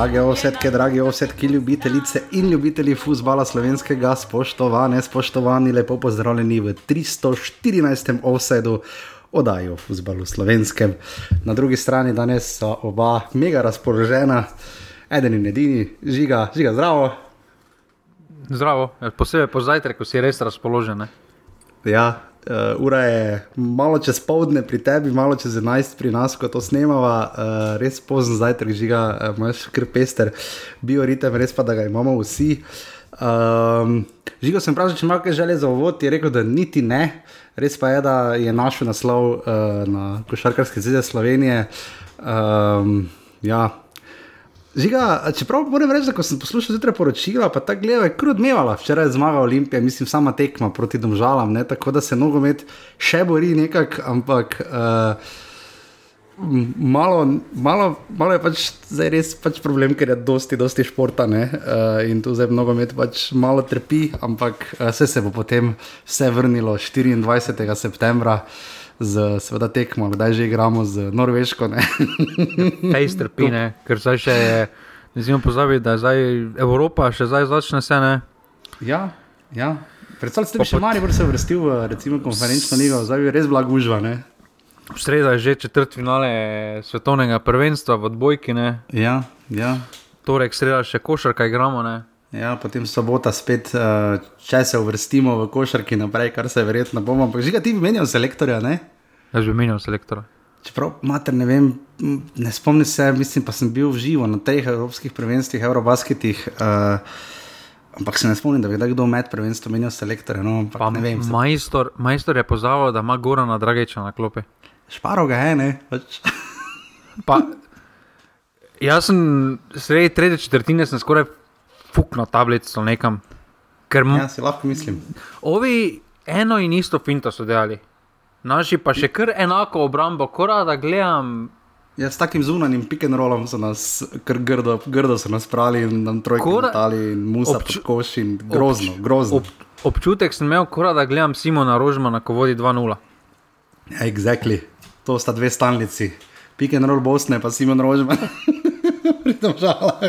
Drage osetke, drage osetke, ljubitelice in ljubitelji futbola slovenskega, spoštovane, spoštovani, lepo pozdravljeni v 314. offsetu oddaji o futbalu slovenskem. Na drugi strani danes so oba mega razpoložena, eden in edini, žiga, žiga zdravo. Zdravo, posebej po zajtrku, si res razpoložen. Ne? Ja, Uh, ura je malo čez povdne pri tebi, malo čez 11 pri nas, ko to snemava, uh, res pozno zajtrk, žiga, uh, imaš kar pester, bioritem, res pa da ga imamo vsi. Um, žigo sem vprašal, če imaš kaj želje za uvod, je rekel, da niti ne. Res pa je, da je našel naslov uh, na Košarkarske zveze Slovenije. Um, ja, Žiga, čeprav moram reči, da ko sem poslušal zjutraj poročila, pa ta gleda je kar odmevala. Včeraj je zmagal Olimpija, mislim, sama tekma proti domžalam, ne? tako da se nogomet še bori nekako, ampak uh, malo, malo, malo je pač zdaj res pač problem, ker je dosti, dosti športa uh, in tu zdaj nogomet pač malo trpi, ampak uh, vse se bo potem vse vrnilo 24. septembra z seveda tekmo, kdaj že igramo z Norveško. Fejs trpi, ker zdaj še je, ne smemo pozabiti, da zdaj Evropa, še zdaj začne se ne. Ja, ja. Predstavljaj si, da bi še mali se vrstil v recimo konferenčno ligo, zdaj bi res bila gužva. Ne? V sredo je že četrt finale svetovnega prvenstva v odbojki. Ne? Ja, ja. Torek, sredo še košarka igramo. Ne? Ja, potem sobota spet, uh, če se uvrstimo v košarki naprej, kar se verjetno bomo. Ampak že ti menjajo selektorja, ne? Jaz bi menjal selektorja. Čeprav, mater, ne vem, ne spomnim se, mislim pa sem bil v živo na teh evropskih prvenstvih, eurobasketih. Uh, ampak se ne spomnim, da bi kdo med prvenstvom menjal selektorja. No, majstor, majstor je pozval, da ima gora na Drageča na klopi. Šparo ga je, ne? Pač. pa, jaz sem sredi tretje četrtine, sem skoraj fuknil tablico nekam. Ker ja, si lahko mislim. Ovi eno in isto finto so delali, naši pa še kar enako obrambo, kora da gledam. Ja, s takim zunanjim pikem rolom so nas grdo, grdo so nas prali in nam trojko dali in musa obču, koš in grozno, obč, grozno. Ob, občutek sem imel, kora da gledam Simona Rožmana, ko vodi 2-0. Ja, exactly. To sta dve stalnici. Pikem rol Bosne, pa Simon Rožman. Pri tem žalah.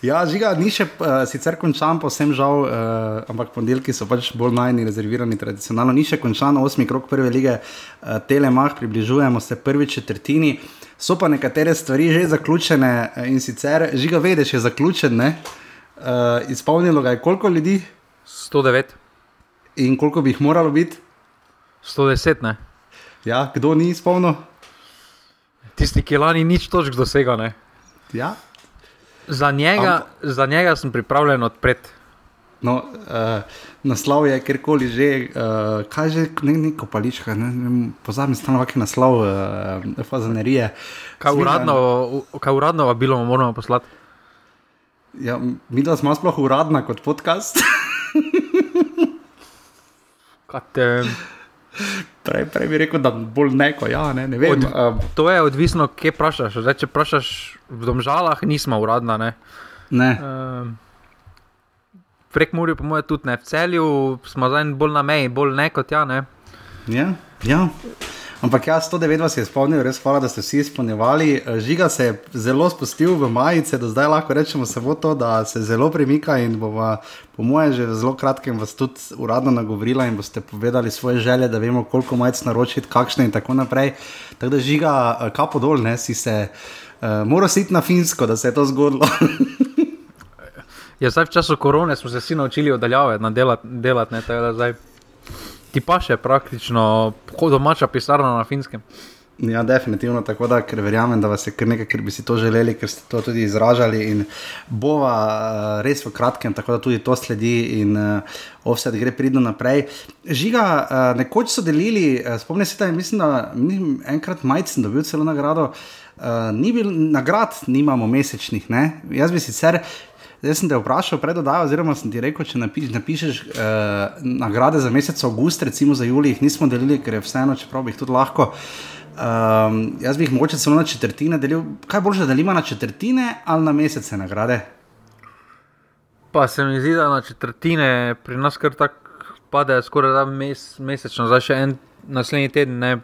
Ja, žiga, ni še uh, sicer končan, posem žal, uh, ampak ponedeljki so pač bolj najni, rezervirani tradicionalno. Ni še končan, osmi krok prve lige, uh, telemah, približujemo se prvi četrtini. So pa nekatere stvari že zaključene in sicer žiga, vedeš, je zaključen. Uh, izpolnilo ga je koliko ljudi? 109. In koliko bi jih moralo biti? 110. Ne? Ja, kdo ni izpolnil? Tisti, ki lani nič točk dosega. Ja, Za njega, Am, za njega sem pripravljen odpreti. No, uh, naslov je kjerkoli že, uh, kaj že, ne, neko palička, ne, ne, pozabim, stane vaki naslov, uh, fazanerije. Kaj uradno, kaj uradno bilo moramo poslati? Ja, mi da smo sploh uradna kot podcast. kaj te... Prej, prej bi rekel, da bolj neko, ja, ne, ne vem. Od, uh, to je odvisno, kje vprašaš. Zdaj, če vprašaš v domžalah, nismo uradna. Ne. ne. Uh, Prek Muri, po mojem, tudi ne. V celju smo zdaj bolj na meji, bolj ne kot ja. Ne. Ja, ja. Ampak ja, 109 vas je spomnil, res hvala, da ste vsi izpolnjevali. Eh, žiga se je zelo spustil v majice, da zdaj lahko rečemo samo to, da se zelo premika in bo, po mojem, že v zelo kratkem vas tudi uradno nagovorila in boste povedali svoje želje, da vemo, koliko majic naročiti, kakšne in tako naprej. Tako da žiga, eh, kapo dol, ne si se, uh, mora si iti na finsko, da se je to zgodilo. ja, zdaj v času korone smo se vsi naučili oddaljave, delati, delat, ne, tako da zdaj ti pa še praktično kot domača pisarna na finskem. Ja, definitivno tako, da verjamem, da vas je kar nekaj, ker bi si to želeli, ker ste to tudi izražali. Bova uh, res v kratkem, tako da tudi to sledi in uh, offset gre pridno naprej. Žiga, uh, nekoč so delili, uh, spomnim se, da mislim, da mislim, enkrat majcen dobil celo nagrado. Uh, ni bil nagrad, nimamo mesečnih. Ne? Jaz bi sicer Zdaj sem te vprašal, predodaj, oziroma sem ti rekel, če napiš, napišeš uh, nagrade za mesec August, recimo za Julij, jih nismo delili, ker je vseeno, čeprav bi jih tudi lahko. Um, jaz bi jih mogoče celo na četrtine delil. Kaj bolj, da delimo na četrtine ali na mesece nagrade? Pa se mi zdi, da na četrtine pri nas kar tako pade, skoraj da mes, mesečno, zdaj še en naslednji teden, ne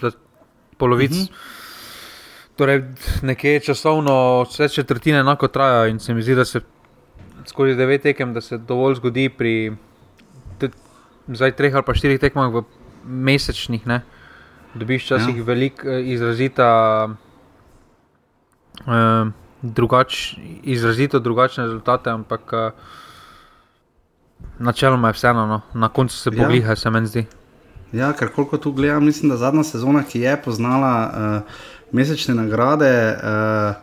polovic. Uh mhm. -huh. torej, nekje časovno vse četrtine enako traja in se mi zdi, da se skozi devet tekem, da se dovolj zgodi pri te, zdaj treh ali pa štirih tekmah v mesečnih, ne? dobiš včasih Ja. ja. veliko eh, izrazita. Uh, drugač, izrazito drugačne rezultate, ampak uh, načeloma je vseeno, no. na koncu se Ja. pogliha, se meni zdi. Ja, ker koliko tu gledam, mislim, da zadnja sezona, ki je poznala uh, mesečne nagrade, uh,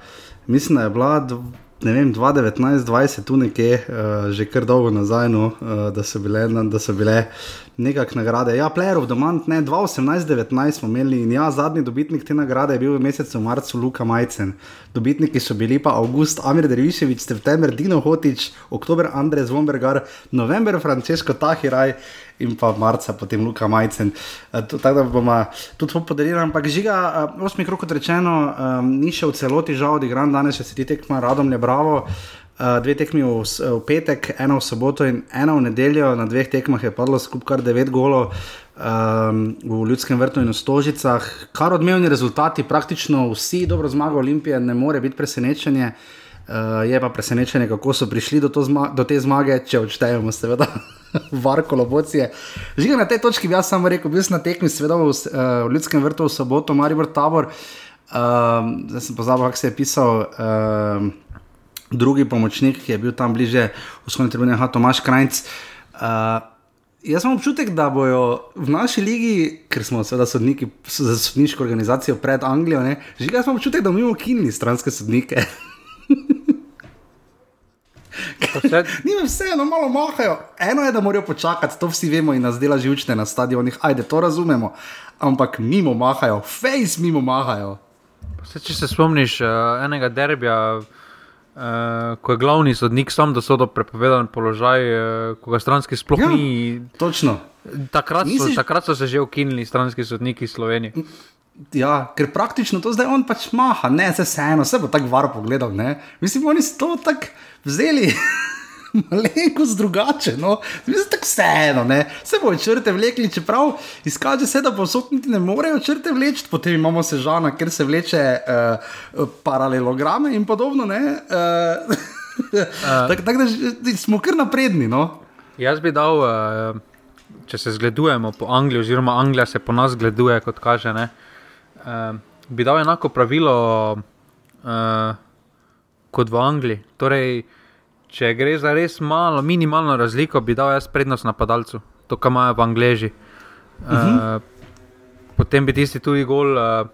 mislim, da je bila dv- ne vem, 2019-2020 tu nekje, uh, že kar dolgo nazaj, no, uh, da so bile, da so bile nekakšne nagrade. Ja, Player of the Month, ne, 2018-19 smo imeli in ja, zadnji dobitnik te nagrade je bil v mesecu marcu Luka Majcen. Dobitniki so bili pa August Amir Derviševič, september Dino Hotič, oktober Andrej Zvombergar, november Francesco Tahiraj in pa marca potem Luka Majcen. Eh, Tako da bomo tudi to podarili, ampak žiga, eh, osmi krok, kot rečeno, um, ni še v celoti žal odigran, danes še se ti tekma radom le bravo. Uh, dve tekmi v, v petek, ena v soboto in ena v nedeljo. Na dveh tekmah je padlo skupaj kar devet golov um, v Ljudskem vrtu in v Stožicah. Kar odmevni rezultati, praktično vsi, dobro zmaga Olimpije, ne more biti presenečenje. Uh, je pa presenečenje, kako so prišli do, do te zmage, če odštejemo, seveda, varko lobocije. Žiga na tej točki jaz samo rekel, bil sem na tekmi, seveda v, uh, v Ljudskem vrtu v soboto, Maribor Tabor. Uh, zdaj sem pozabil, kako se je pisal. Uh, drugi pomočnik, ki je bil tam bliže vzhodni tribuni, je Tomaš Krajc. Uh, jaz imam občutek, da bojo v naši ligi, ker smo seveda sodniki za sodniško organizacijo pred Anglijo, ne, že jaz imam občutek, da bomo ukinili stranske sodnike. Vse, Njim vseeno malo mahajo. Eno je, da morajo počakati, to vsi vemo in nas dela živčne na stadionih, ajde, to razumemo. Ampak mimo mahajo, face mimo mahajo. vse, če se spomniš uh, enega derbija, uh, ko je glavni sodnik sam dosodil prepovedan položaj, uh, ko ga stranski sploh Ja. ni. Točno. Takrat so, Misliš- takrat so se že ukinili stranski sodniki Slovenije. Ja, ker praktično to zdaj on pač maha, ne, se vseeno, se bo tako var pogledal. Ne? Mislim, oni so to tako vzeli. Malenkost drugače, no, mislim, tako vseeno, ne, se bojo črte vlekli, čeprav izkaže se, da povsod niti ne morejo črte vleči, potem imamo sežana, ker se vleče uh, paralelograme in podobno, ne, uh, tako tak, da smo kar napredni, no. Jaz bi dal, uh, če se zgledujemo po Angliji, oziroma Anglija se po nas zgleduje, kot kaže, ne, uh, bi dal enako pravilo uh, kot v Angliji. Torej, če gre za res malo, minimalno razliko, bi dal jaz prednost napadalcu, to, kar imajo v Angleži. Uh, uh -huh. Potem bi tisti tudi gol. Uh,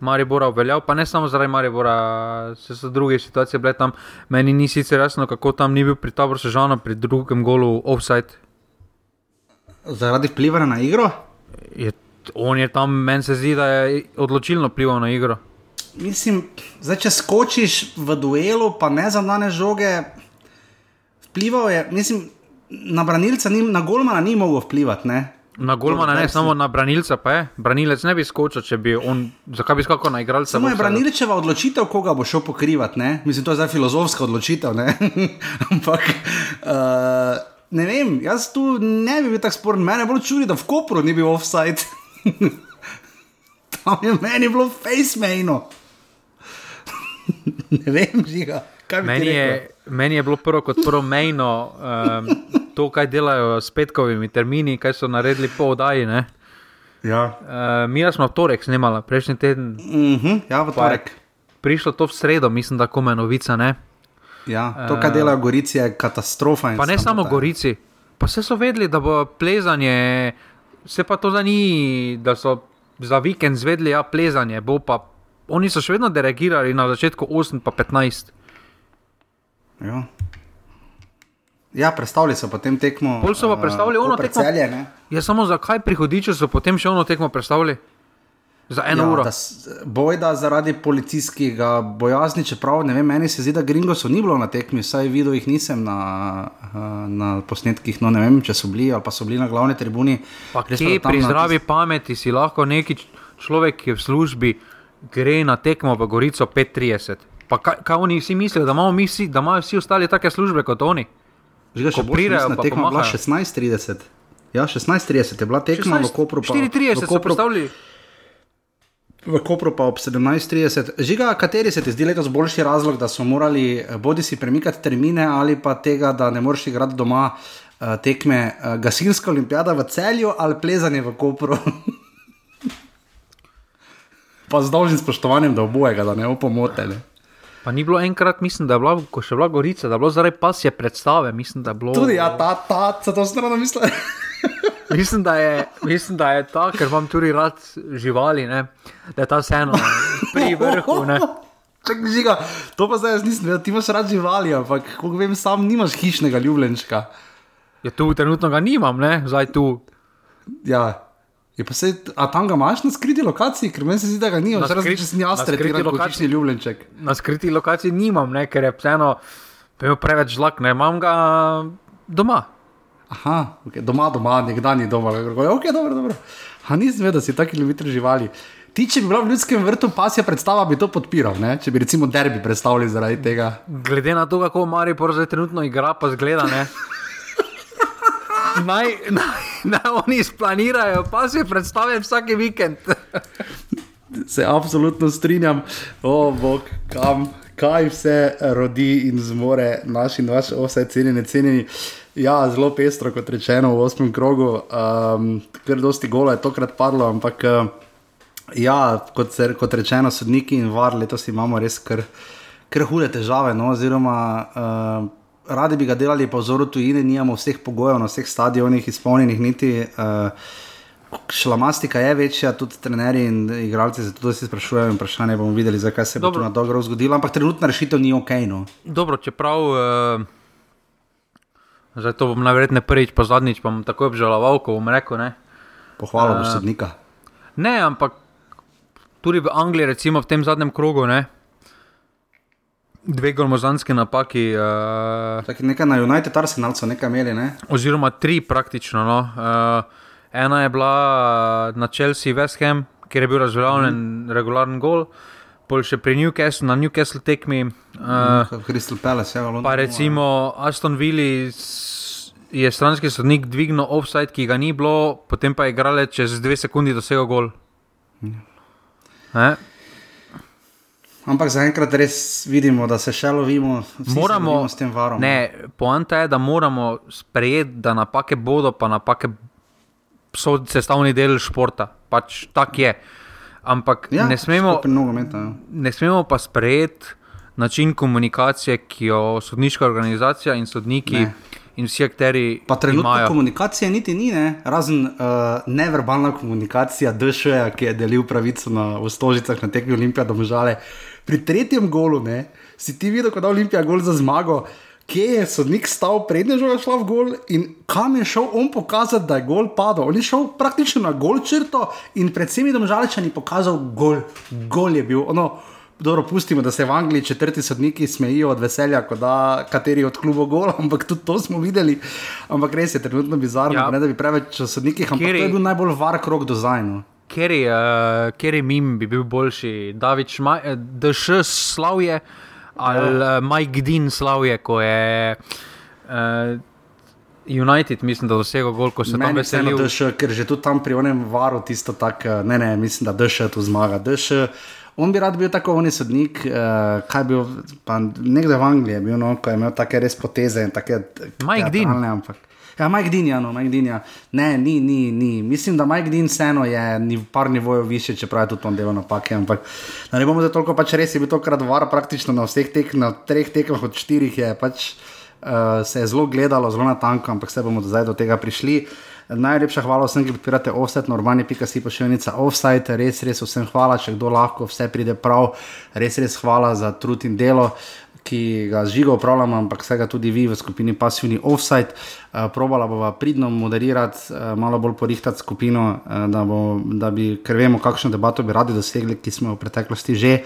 Maribora uveljal, pa ne samo zaradi Maribora, se so druge situacije bile tam. Meni ni sicer jasno, kako tam ni bil pri taboru sežana pri drugem golu offside. Zaradi vplivanja na igro. Je, on je tam, meni se zdi, da je odločilno vplival na igro. Mislim, zdaj, če skočiš v duelu, pa ne za dane žoge, vplival je, mislim, na branilca, ni, na golmana ni mogel vplivati. Ne? Na golmana ne, samo na branilca pa je. Branilec ne bi skočil, če bi on, zakaj bi skakal na igralca? Samo je branilčeva odločitev, koga bo šel pokrivati. Ne? Mislim, to je zdaj filozofska odločitev. Ne? Ampak uh, ne vem, jaz tu ne bi bil tako sporen. Mene bolj čudi, da v Kopru ni bil offside. Tam je meni bilo face maino. ne vem, žiga. Meni je, meni je bilo prvo kot prvo mejno um, to, kaj delajo s petkovimi termini, kaj so naredili po oddaji. ne. Ja. Uh, mi smo v torek snemali, prejšnji teden. Uh -huh, ja, v torek. Prišlo to v sredo, mislim, da kome novica. Ne? Ja, to, kar delajo Gorici, je katastrofa. in. Pa ne samo sramota. Gorici, pa vse so vedeli, da bo plezanje, se pa to za ni, da so za vikend zvedeli, ja, plezanje bo pa. Oni so še vedno delegirali na začetku 8 pa 15. Ja. Ja, predstavili so potem tekmo. Pol so pa eh, predstavili ono tekmo. Celje, ne? Ja, samo zakaj pri hodiču so potem še eno tekmo predstavili? Za eno ja, uro. da Bojda zaradi policijskega bojazni, čeprav ne vem, meni se zdi, da Gringoso ni bilo na tekmi, saj videl jih nisem na, eh, na posnetkih, no ne vem, če so bili ali pa so bili na glavni tribuni. Pa tam pri na zdravi pameti si lahko neki človek, ki je v službi, gre na tekmo v Gorico 5:30. Pa kaj, kaj oni vsi mislijo, da, imamo mi vsi, da imajo vsi ostali take službe kot oni? Žiga, še pridejo, na tekmo bila pomahajo. 16:30. Ja, 16:30 je bila tekma v Kopru. pa- 4:30 v so predstavili. v Kopru pa ob 17:30. Žiga, kateri se ti zdi letos boljši razlog, da so morali eh, bodi si premikati termine ali pa tega, da ne moreš igrati doma uh, tekme uh, gasilska olimpijada v celju ali plezanje v Kopru? pa z dolžnim spoštovanjem do obojega, da ne bo pomotele. Pa ni bilo enkrat, mislim, da je bila, ko še bila Gorica, da je bilo zaradi pasje predstave. Mislim, da je bilo. Tudi ja, ta, ta, ta, to strano mislim. mislim, da je, mislim, da je ta, ker imam tudi rad živali, ne? da je ta vseeno pri vrhu. Ne? Čak, žiga, to pa zdaj jaz nisem, da ti imaš rad živali, ampak kot vem, sam nimaš hišnega ljubljenčka. Ja, tu trenutno ga nimam, ne, zdaj tu. Ja. Je pa se, a tam ga imaš na skriti lokaciji, ker meni se zdi, da ga nimaš, razen če si jaz tretiran kot hišni ljubljenček. Na skriti lokaciji nimam, ne, ker je vseeno, preveč žlak, ne, imam ga doma. Aha, okay. doma, doma, nekdaj ni doma. Okay, dobro, dobro. Ha, nisem vedel, da si taki ljubitelj živali. Ti, če bi bila v ljudskem vrtu pasja predstava, bi to podpiral, ne? če bi recimo derbi predstavili zaradi tega. Glede na to, kako Mari zdaj trenutno igra, pa zgleda, ne. naj, naj, naj oni splanirajo, pa si predstavljam vsak vikend. Se absolutno strinjam, o bog, kam, kaj vse rodi in zmore naši in vaši, vse cenjeni, cenjeni. Ja, zelo pestro, kot rečeno, v osmem krogu, um, ker dosti gola je tokrat padlo, ampak uh, ja, kot, se, kot rečeno, sodniki in var letos imamo res kar, kar hude težave. No, oziroma, uh, radi bi ga delali po vzoru tujine, nimamo vseh pogojev na vseh stadionih izpolnjenih, niti uh, šlamastika je večja, tudi trenerji in igralci se tudi sprašujejo. Vprašanje bomo videli, zakaj se Dobro. bo to na dobro zgodilo, ampak trenutna rešitev ni ok. No. Dobro, čeprav. Uh... Zdaj to bom najverjetneje prvič, pa zadnjič bom tako obžaloval, ko bom rekel. Pohvala uh, sodnika. Ne, ampak tudi v Angliji, recimo v tem zadnjem krogu, ne, dve gromozanske napaki. Uh, nekaj na United Arsenal so nekaj imeli. Ne? Oziroma tri praktično. No. Uh, ena je bila na Chelsea, West Ham, kjer je bil razveljavljen mm. regularen gol. Pol še pri Newcastlu, na Newcastle tekmi. Uh, Crystal Palace, ja, pa recimo Aston Villa je stranski sodnik dvignil offside, ki ga ni bilo, potem pa je igrale čez dve sekunde dosegel gol. Mm. Eh? Ampak zaenkrat res vidimo, da se še lovimo, moramo, lovimo s tem varom. Ne, poanta je, da moramo sprejeti, da napake bodo, pa napake so sestavni del športa. Pač tak je. Ampak ja, ne, smemo, nogometa, ja. ne smemo pa sprejeti način komunikacije, ki jo sodniška organizacija in sodniki. Ne. In vsi akteri. Pa trenutno imajo. komunikacije niti ni, ne? razen uh, neverbalna komunikacija DŠ, ki je delil pravico na Stožicah na tekmi Olimpije, da mu žale pri tretjem golu, ne, si ti videl, da je Olimpija gol za zmago, kje je sodnik stal, prednjo žogo šla v gol in kam je šel on pokazati, da je gol padel. On je šel praktično na gol črto in pred vsemi domžalečani pokazal gol. Gol je bil. Ono, Dobro, pustimo, da se v Angliji četrti sodniki smejijo od veselja, kot da kateri od klubov gol, ampak tudi to smo videli. Ampak res je trenutno bizarno, ja. ne da bi preveč o sodnikih, ampak Kjeri... to je bil najbolj var krok do zajno. Ker je, uh, ker je mim bi bil boljši, David Šmaj, uh, da še slavje, ali uh, Mike Dean slavje, ko je uh, United, mislim, da dosegel gol, ko se tam veselijo. Ker že tu tam pri onem varu tisto tako, ne, ne, mislim, da DŠ tu zmaga. DŠ, on bi rad bil tako oni sodnik, uh, kaj bil, pa nekdo v Angliji je bil, no, ko je imel take res poteze in take. Mike Dean. Ampak. Ja, Mike Dean, ja, no, Mike Dean. Ja. Ne, ni, ni, ni. Mislim, da Mike Dean vseeno je ni par nivojev više, čeprav je tudi on delal napake. Ampak ne bomo za toliko pač res, je bil to krat var praktično na vseh tek, na treh tekmah od štirih je pač uh, se je zelo gledalo, zelo na tanko, ampak se bomo zdaj do tega prišli. Najlepša hvala vsem, ki podpirate offset, normalni pika si pošiljnica offsite, res, res vsem hvala, če kdo lahko, vse pride prav, res, res hvala za trud in delo. Uh, ki ga živo upravljamo, ampak vsega tudi vi v skupini Passivni Offside. Uh, probala bova pridno moderirati, uh, malo bolj porihtati skupino, uh, da, bo, da bi, ker vemo, kakšno debato bi radi dosegli, ki smo v preteklosti že.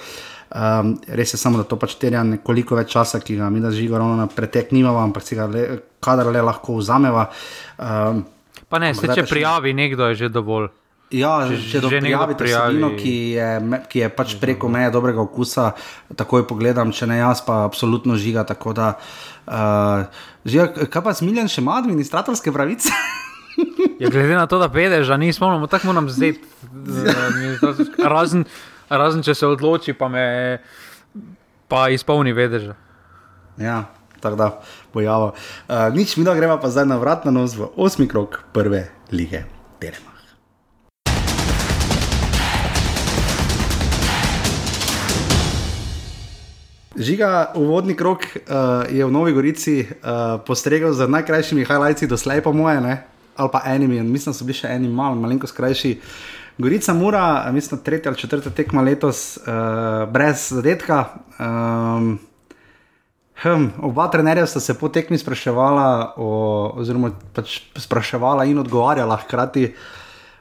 Um, res je samo, da to pač terja nekoliko več časa, ki ga mi da živo ravno na pretek nimamo, ampak si ga le, kadar le lahko vzameva. Um, pa ne, se če prijavi nekdo, je že dovolj. Ja, če to prijavite, vsebino, ki, je, ki je pač preko meje dobrega okusa, takoj pogledam, če ne jaz, pa absolutno žiga. Da, uh, žiga kaj pa smiljen, še ima administratorske pravice? ja, glede na to, da vedeš, da nismo, tako moram zdaj. Razen, Razen če se odloči, pa me pa izpolni vedež. Ja, tako da pojava. Uh, nič mi da greva pa zdaj na vrat na nos v osmi krok prve lige Telemach. Žiga, uvodni krok uh, je v Novi Gorici uh, postregel z najkrajšimi highlights doslej, po moje, ne? ali pa enimi, mislim, so bili še eni malo, malenkost krajši. Gorica mora, mislim, tretja ali četrta tekma letos, uh, brez zadetka. Um, hm, oba trenerja sta se po tekmi spraševala, o, oziroma pač spraševala in odgovarjala hkrati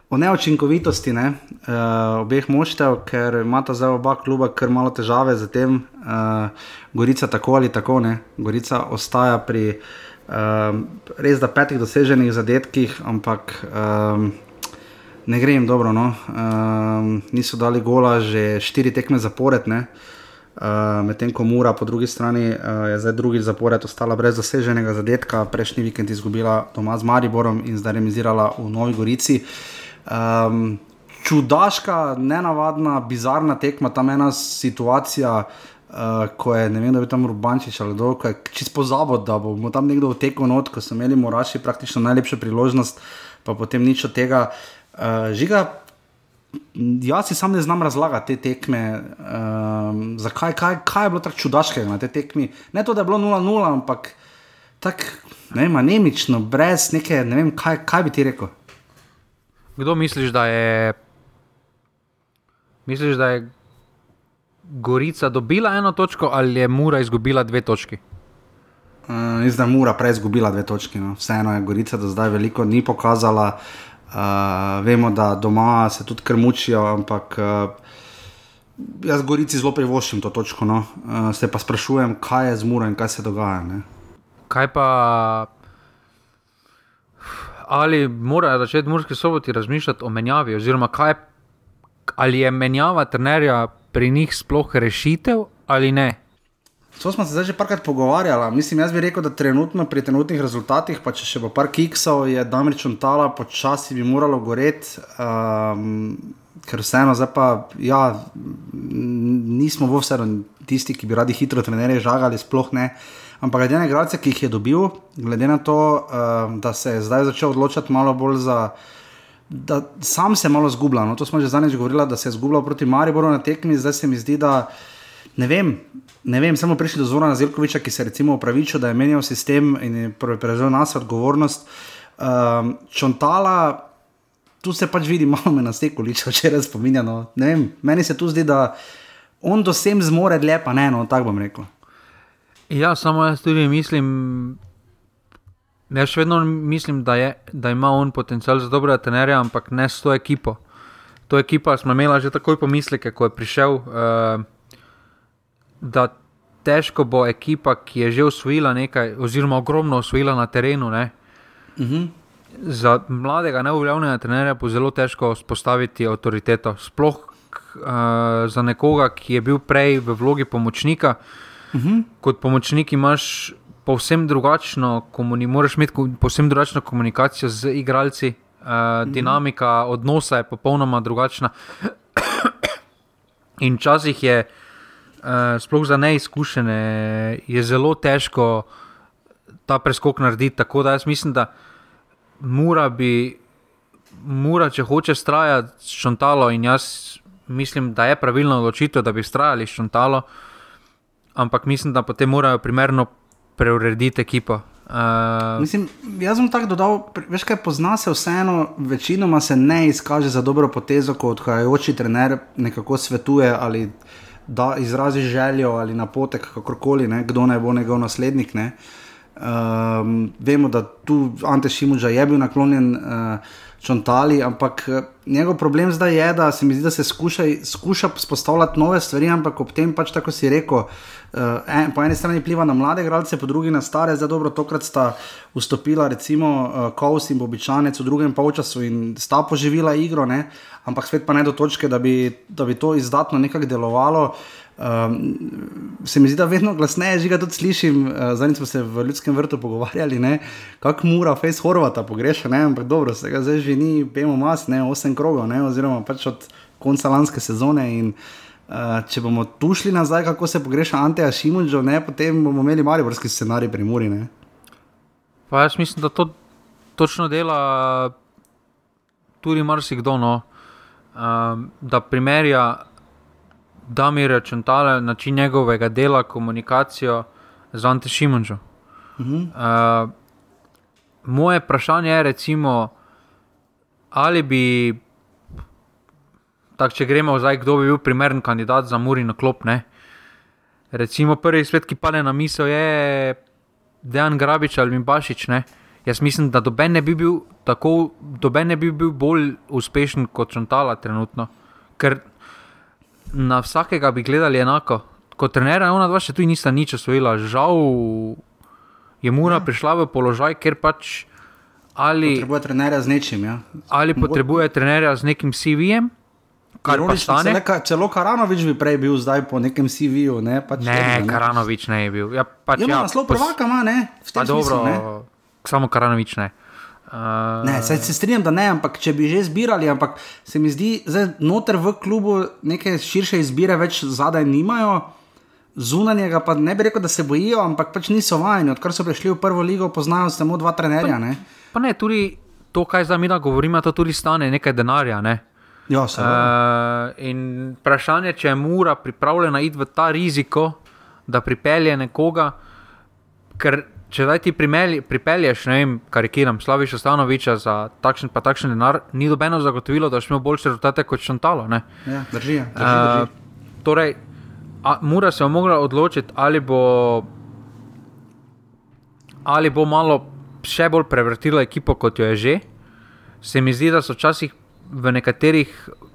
o neočinkovitosti ne, uh, obeh moštev, ker imata zdaj oba kluba kar malo težave z tem. Uh, Gorica tako ali tako ne. Gorica ostaja pri um, res da petih doseženih zadetkih, ampak um, ne gre jim dobro. No. Um, niso dali gola že štiri tekme zapored. Ne. Uh, Medtem ko Mura po drugi strani uh, je zdaj drugi zapored ostala brez doseženega zadetka, prejšnji vikend izgubila doma z Mariborom in zdaj remisirala v Novi Gorici. Um, čudaška, nenavadna, bizarna tekma, tam ena situacija, uh, ko je ne vem, da bi tam Rubančič ali kdo, ki je čisto pozabil, da bomo tam nekdo vtekel not, ko so imeli Moraši praktično najlepšo priložnost, pa potem nič od tega. Uh, žiga, jaz si sam ne znam razlagati te tekme, um, zakaj kaj, kaj je bilo tako čudaškega na tej tekmi. Ne to, da je bilo 0-0, ampak tako, ne vem, anemično, brez neke, ne vem, kaj, kaj bi ti rekel. Kdo misliš, da je? Misliš, da je Gorica dobila eno točko ali je Mura izgubila dve točki? Uh, Zdaj je Mura prej izgubila dve točki. No. Vseeno je Gorica do zdaj veliko ni pokazala. Uh, vemo, da doma se tudi krmučijo, ampak uh, jaz Gorici zelo privoščim to točko. No. Uh, se pa sprašujem, kaj je z Muro in kaj se dogaja. Ne. Kaj pa ali morajo začeti morski soboti razmišljati o menjavi, oziroma kaj, ali je menjava trenerja pri njih sploh rešitev ali ne. To smo se zdaj že parkrat pogovarjali. Mislim, jaz bi rekel, da trenutno pri trenutnih rezultatih, pa če še bo par kiksov, je Damrič Ontala počasi bi moralo goreti. Um, ker vseeno, zdaj pa ja, nismo v vseeno tisti, ki bi radi hitro trenerje žagali, sploh ne. Uh, Ampak glede na igralce, ki jih je dobil, glede na to, uh, da se je zdaj začel odločati malo bolj za. Da sam se malo zgublja. No, to smo že zadnjič govorili, da se je zgubljal proti Mariboru na tekmi, zdaj se mi zdi, da ne vem. Ne vem, samo prišli do Zora Zelkoviča, ki se je upravičil, da je menjal sistem in je prevzel nas odgovornost. Um, čontala, tu se pač vidi, malo me na steku, če če res spominjamo. Meni se tu zdi, da on do sem zmore dlje, pa ne, no, tako bom rekel. Ja, samo jaz tudi mislim, jaz še vedno mislim, da, je, da ima on potencial za dobrega trenerja, ampak ne s to ekipo. To ekipo smo imeli že takoj pomisleke, ko je prišel, uh, da težko bo ekipa, ki je že usvojila nekaj, oziroma ogromno usvojila na terenu. Uh mhm. -huh. Za mladega, neuveljavljenega trenerja bo zelo težko vzpostaviti avtoriteto. Sploh uh, za nekoga, ki je bil prej v vlogi pomočnika. Uh, -huh. Mhm. Kot pomočnik imaš povsem drugačno, moraš imeti povsem drugačno komunikacijo z igralci, uh, uh -huh. dinamika odnosa je popolnoma drugačna. In včasih je, uh, sploh za neizkušene, je zelo težko ta preskok narediti. Tako da jaz mislim, da mora bi. Mora, če hoče strajati s čontalo, in jaz mislim, da je pravilno odločitev, da bi strajali s čontalo, uh, ampak mislim, da potem morajo primerno preurediti ekipo. Uh, mislim, jaz sem tako dodal, veš kaj pozna se vseeno, večinoma se ne izkaže za dobro potezo, ko odhajajoči trener nekako svetuje ali da izrazi željo ali napotek, kakorkoli, ne, kdo naj bo njegov naslednik. Um, vemo, da tu Ante Šimuža je bil naklonjen. Uh, čontali, ampak eh, njegov problem zdaj je, da se mi zdi, da se skuša, skuša spostavljati nove stvari, ampak ob tem pač tako si rekel. Uh, en, po eni strani pliva na mlade igralce, po drugi na stare, zdaj dobro, tokrat sta vstopila, recimo, uh, Kous in Bobičanec v drugem polčasu in sta poživila igro, ne? ampak spet pa ne do točke, da bi, da bi to izdatno nekako delovalo. Um, se mi zdi, da vedno glasneje žiga tudi slišim. Uh, Zdaj smo se v ljudskem vrtu pogovarjali, kako mora Face Horvata pogreša, ne? ampak dobro, se ga zdaj že ni, pemo mas, ne, osem krogov, ne? oziroma pač od konca lanske sezone. In, uh, Uh, če bomo tu šli nazaj, kako se pogreša Anteja Šimunčo, potem bomo imeli mariborski scenarij pri Muri. Ne? Pa jaz mislim, da to točno dela tudi marsikdo. No. Um, da primerja Damir Čentale, način njegovega dela, komunikacijo z Ante Šimunčo. Uh -huh. uh, moje vprašanje je, recimo, ali bi tak, če gremo zdaj, kdo bi bil primeren kandidat za Muri na klop. Ne? Recimo, prvi svet, ki pade na misel, je Dejan Grabič ali Bašič. Ne? Jaz mislim, da doben ne bi bil tako, doben ne bi bil bolj uspešen kot Čantala trenutno. Ker na vsakega bi gledali enako. Kot trener, ona dva še tu nista nič osvojila. Žal je Mura ja. prišla v položaj, ker pač. Ali potrebuje trenerja z nečim. Ja. Ali potrebuje trenerja z nekim CV-jem, kar pač stane. Celo, celo Karanovič bi prej bil zdaj po nekem CV-ju. Ne, pač ne, ne, Karanovič ne je bil. Ja, pač, ja, ja, naslov pos... prvaka ima, ne? Pa dobro, smislu, samo Karanovič ne. Uh... Ne, se, se strinjam, da ne, ampak če bi že zbirali, ampak se mi zdi, da noter v klubu neke širše izbire več zadaj nimajo, zunanjega pa ne bi rekel, da se bojijo, ampak pač niso vajeni. Odkar so prišli v prvo ligo, poznajo samo dva trenerja. Pa, ne? pa ne, tudi to, kaj zdaj mi govorimo, to tudi stane nekaj denarja. Ne? Ja, uh, in vprašanje, če je mura pripravljena iti v ta riziko, da pripelje nekoga, ker če zdaj ti primelj, pripelješ, ne vem, karikiram, Slaviš Ostanoviča za takšen pa takšen denar, ni dobeno zagotovilo, da boš imel boljše rezultate kot Šantalo. Ja, drži. drži, drži. Uh, torej, a, mura se je mogla odločiti, ali bo, ali bo malo še bolj prevrtila ekipo, kot jo je že. Se mi zdi, da so včasih v nekaterih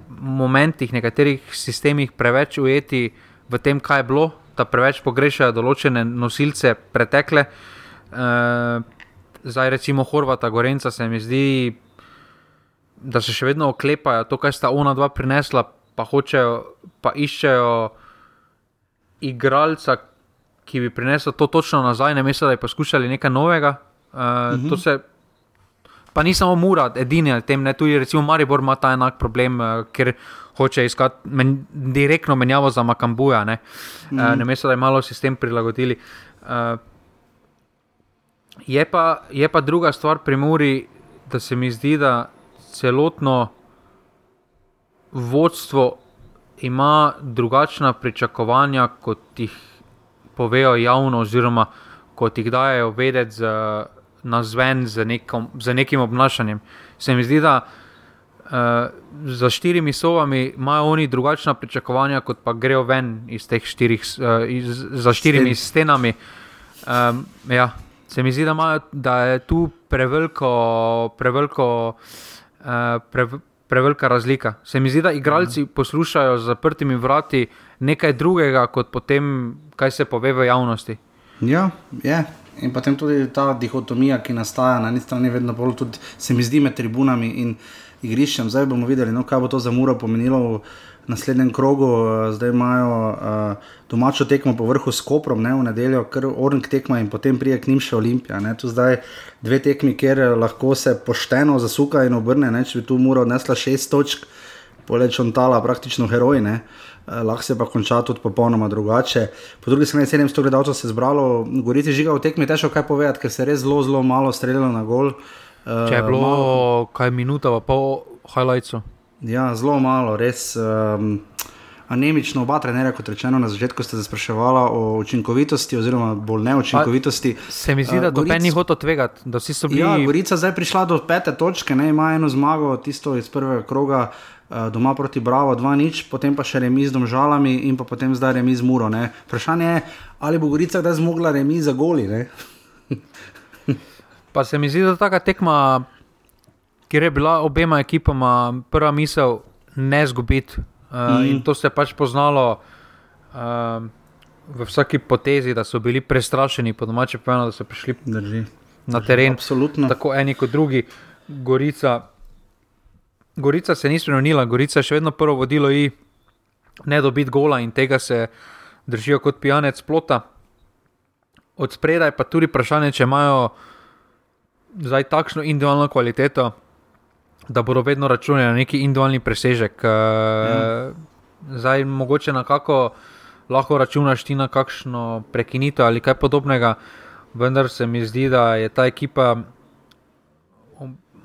momentih, nekaterih sistemih preveč ujeti v tem, kaj je bilo, da preveč pogrešajo določene nosilce pretekle. E, zdaj, recimo, Horvata, Gorenca, se mi zdi, da se še vedno oklepajo to, kar sta ona dva prinesla, pa hočejo, pa iščejo igralca, ki bi prinesel to točno nazaj, ne mislijo, da bi poskušali nekaj novega. E, mhm. To se pa ni samo Mura, edini na tem, ne, tudi recimo Maribor ima ta enak problem, uh, ker hoče iskati men, direktno menjavo za Makambuja, ne, mm. uh, ne mesto, da je malo sistem prilagodili. Uh, je, pa, je pa druga stvar pri Muri, da se mi zdi, da celotno vodstvo ima drugačna pričakovanja, kot jih povejo javno, oziroma kot jih dajo vedeti na zven z, nekom, z nekim obnašanjem. Se mi zdi, da uh, za štirimi sobami imajo oni drugačna pričakovanja, kot pa grejo ven iz teh štirih, uh, iz, za štirimi Sten. stenami. Um, ja. Se mi zdi, da, imajo, da je tu preveliko, preveliko, uh, pre, prevelika razlika. Se mi zdi, da igralci uh mhm. -huh. poslušajo z zaprtimi vrati nekaj drugega, kot potem, kaj se pove v javnosti. Ja, je. In potem tudi ta dihotomija, ki nastaja na eni strani, vedno bolj tudi se mi zdi med tribunami in igriščem. Zdaj bomo videli, no, kaj bo to za Muro pomenilo v naslednjem krogu. Zdaj imajo uh, domačo tekmo po vrhu s Koprom, ne v nedeljo, kar Ornk tekma in potem prije k njim še Olimpija. Ne. Tu zdaj dve tekmi, kjer lahko se pošteno zasuka in obrne. Ne. Če bi tu Muro odnesla šest točk, poleč on tala praktično heroj. Ne. Eh, lahko se pa konča tudi popolnoma drugače. Po drugi strani 700 gledalcev se je zbralo, gorici žiga v tekmi, težko kaj povedati, ker se je res zelo, zelo malo streljalo na gol. Uh, Če je bilo malo, kaj minuta, pa pol highlightsu. Ja, zelo malo, res. Um, Anemično, oba trenerja, kot rečeno, na začetku ste se spraševali o učinkovitosti, oziroma bolj neučinkovitosti. Pa, se mi zdi, da uh, Goric... ni hotel tvegati, da vsi so bili. Ja, Gorica zdaj prišla do pete točke, ne ima eno zmago, tisto iz prvega kroga. Uh, doma proti Bravo 2-0, potem pa še remi z domžalami in pa potem zdaj remi z Muro. Ne. Vprašanje je, ali bo Gorica kdaj zmogla remi za goli. pa se mi zdi, da ta tekma, kjer je bila obema ekipama prva misel, ne zgubiti. Uh, mm. In to se je pač poznalo. Uh, V vsaki potezi, da so bili prestrašeni, po domače povedano, da so prišli Drži. na teren. Absolutno. Tako eni kot drugi, Gorica, Gorica se ni spremenila, Gorica je še vedno prvo vodilo in ne dobiti gola in tega se držijo kot pijanec plota. Od spredaj pa tudi vprašanje, če imajo zdaj takšno individualno kvaliteto, da bodo vedno računali na neki individualni presežek. Ja. zdaj mogoče na kako lahko računaš ti na kakšno prekinitev ali kaj podobnega, vendar se mi zdi, da je ta ekipa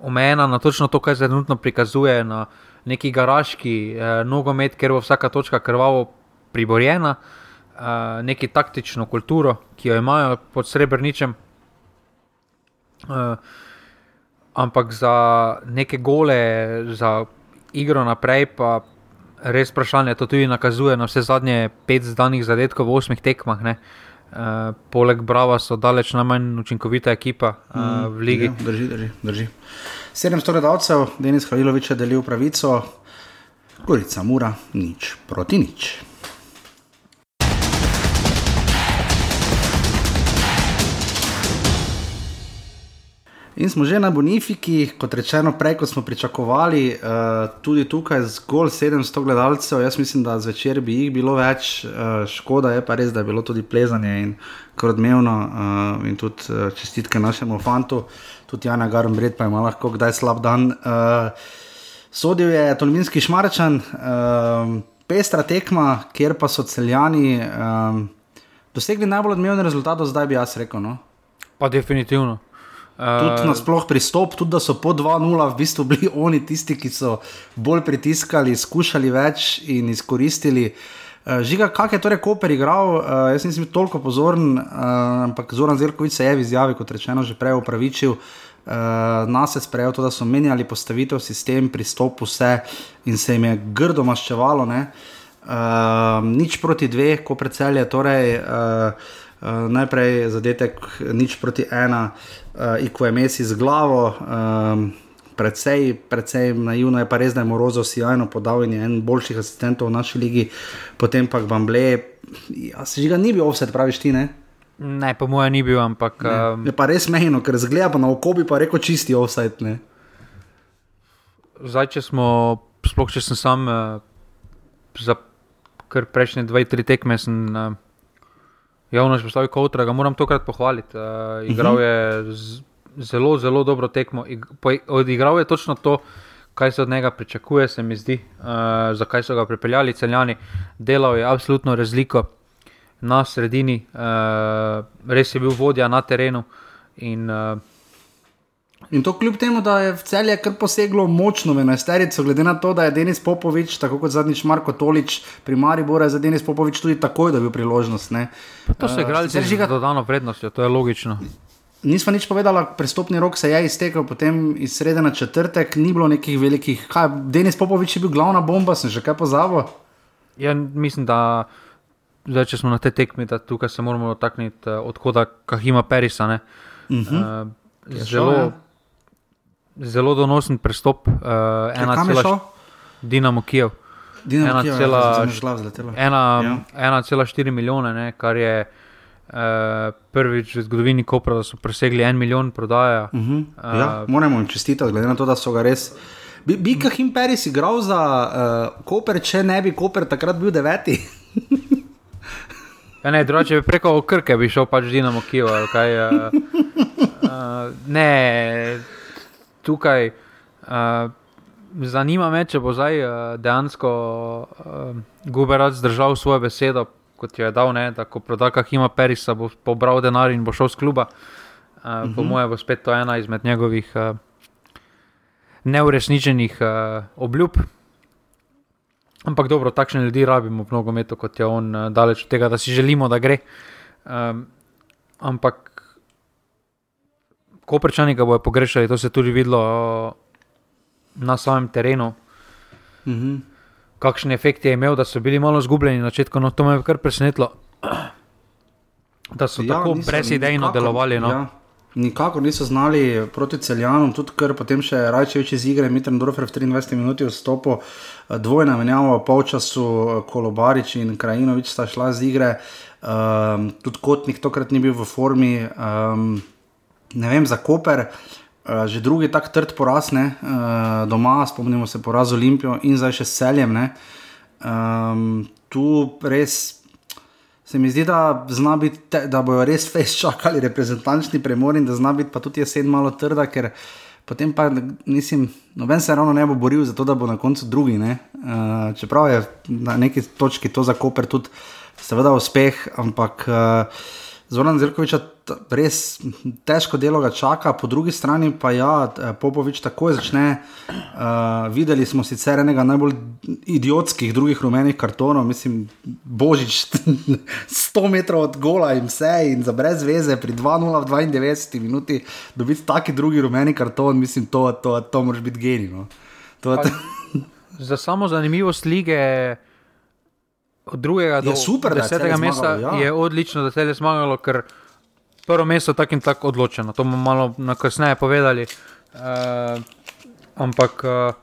omejena na točno to, kar se trenutno prikazuje na neki garaški eh, nogomet, ker bo vsaka točka krvavo priborjena, eh, neki taktično kulturo, ki jo imajo pod srebrničem. Eh, ampak za neke gole, za igro naprej, pa res vprašanje to tudi nakazuje na vse zadnje pet zdanih zadetkov v osmih tekmah. Ne. Uh, poleg Brava so daleč najmanj učinkovita ekipa uh, v ligi. Ja, drži, drži, drži. 700 gledalcev, Denis Halilovič je delil pravico, Gorica Mura, nič proti nič. In smo že na Bonifiki, kot rečeno, prej kot smo pričakovali, uh, tudi tukaj zgolj 700 gledalcev. Jaz mislim, da zvečer bi jih bilo več, uh, škoda je pa res, da je bilo tudi plezanje in krodmevno. Uh, in tudi uh, čestitke našemu fantu, tudi Jana Garmbred, pa ima lahko kdaj slab dan. Uh, sodil je Tolminski šmarčan, uh, pestra tekma, kjer pa so celjani um, dosegli najbolj odmevne rezultate, zdaj bi jaz rekel. No? Pa definitivno. Tudi nasplošno pristop, tudi da so po 2-0 v bistvu bili oni tisti, ki so bolj pritiskali, skušali več in izkoristili. Uh, žiga, kak je torej Koper igral, uh, jaz nisem bil toliko pozoren, uh, ampak Zoran Zelkovič se je v izjavi, kot rečeno, že prej upravičil. Nas je sprejel to, da so menjali postavitev, sistem, pristop, vse in se jim je grdo maščevalo. Uh, nič proti dveh, ko predselje. Torej, uh, Uh, najprej zadetek, nič proti ena, uh, iko je mesi z glavo, um, predvsej, predvsej naivno je pa res, da je Morozov sjajno podal in je en boljših asistentov v naši ligi, potem pa Bamble, ja, se že ga ni bil offset, praviš ti ne? Ne, po mojem ni bil, ampak. Um... Je pa res mehno, ker zgleda pa na oko bi pa rekel čisti offset. Ne? Zdaj, če smo, sploh če sem sam uh, za kar prejšnje dve, tri tekme. Sem, uh, javno izpostavil Kowtra, ga moram tokrat pohvaliti. Uh, igral uh -huh. je z, zelo, zelo dobro tekmo. Odigral je točno to, kar se od njega pričakuje, se mi zdi, uh, zakaj so ga pripeljali celjani. Delal je absolutno razliko na sredini, uh, res je bil vodja na terenu. In, uh, In to kljub temu, da je v celje kar poseglo močno v enajsterico, glede na to, da je Denis Popovič, tako kot zadnjič Marko Tolič, primarni bora za Denis Popovič tudi takoj dobil priložnost. Ne. To so igrali uh, z dodano vrednostjo, to je logično. Nismo nič povedali, prestopni rok se je iztekel, potem iz srede na četrtek ni bilo nekih velikih. Kaj, Denis Popovič je bil glavna bomba, sem že kaj pozabil. Ja, mislim, da zdaj, če smo na te tekmi, da tukaj se moramo dotakniti uh, odhoda Kahima Perisa. Uh -huh. uh, zelo. Zelo donosen prestop, uh, ena cela Dinamo Kijev. 1,4 ja. milijona, ne, kar je uh, prvič v zgodovini Kopra, da so presegli en milijon prodaja. Uh -huh. uh, ja, moramo jim čestitati, glede na to, da so ga res. Bi, bi Kahim Peris igral za uh, Koper, če ne bi Koper takrat bil deveti? ja, ne, drugače bi preko Krke bi šel pač Dinamo Kijev. Uh, uh, ne tukaj. Uh, zanima me, če bo zdaj uh, dejansko uh, Guberac zdržal svojo besedo, kot jo je dal, ne, da ko prodaka ima Perisa, bo pobral denar in bo šel z kluba. Uh, uh -huh. Po mhm. mojem, bo spet to ena izmed njegovih uh, neurešničenih uh, obljub. Ampak dobro, takšne ljudi rabimo v nogometu, kot je on, uh, daleč od tega, da si želimo, da gre. Um, ampak Koprčani ga bojo pogrešali, to se je tudi videlo na samem terenu. Mm -hmm. Kakšen efekt je imel, da so bili malo izgubljeni na začetku, no to me je kar presenetilo, da so ja, tako brezidejno delovali. No. Ja. Nikakor niso znali proti celjanom, tudi ker potem še Rajčevič iz igre, Mitren Dorfer v 23 minuti vstopil, dvojna menjava v polčasu, Kolobarič in Krajinovič sta šla z igre, um, tudi Kotnik tokrat ni bil v formi. Um, ne vem, za Koper, uh, že drugi tak trd poraz, ne, uh, doma, spomnimo se poraz Olimpijo in zdaj še seljem. Um, tu res se mi zdi, da, biti, da bojo res fez čakali reprezentančni premor in da zna biti pa tudi jesen malo trda, ker potem pa mislim, noben se ravno ne bo boril za to, da bo na koncu drugi. Uh, čeprav je na neki točki to za Koper tudi, seveda, uspeh, ampak uh, Zoran Zirkovič res težko delo ga čaka, po drugi strani pa ja, Popovič takoj začne. Uh, videli smo sicer enega najbolj idiotskih drugih rumenih kartonov, mislim, božič 100 metrov od gola in vse, in za brez veze pri 2-0 v 92 minuti dobiti taki drugi rumeni karton, mislim, to, to, to, to moraš biti genij. No. Za samo zanimivost lige od drugega do super, desetega mesta ja. je odlično, da se je zmagalo, ker prvo mesto je tako in tako odločeno. To bomo malo kasneje povedali. Uh, ampak uh,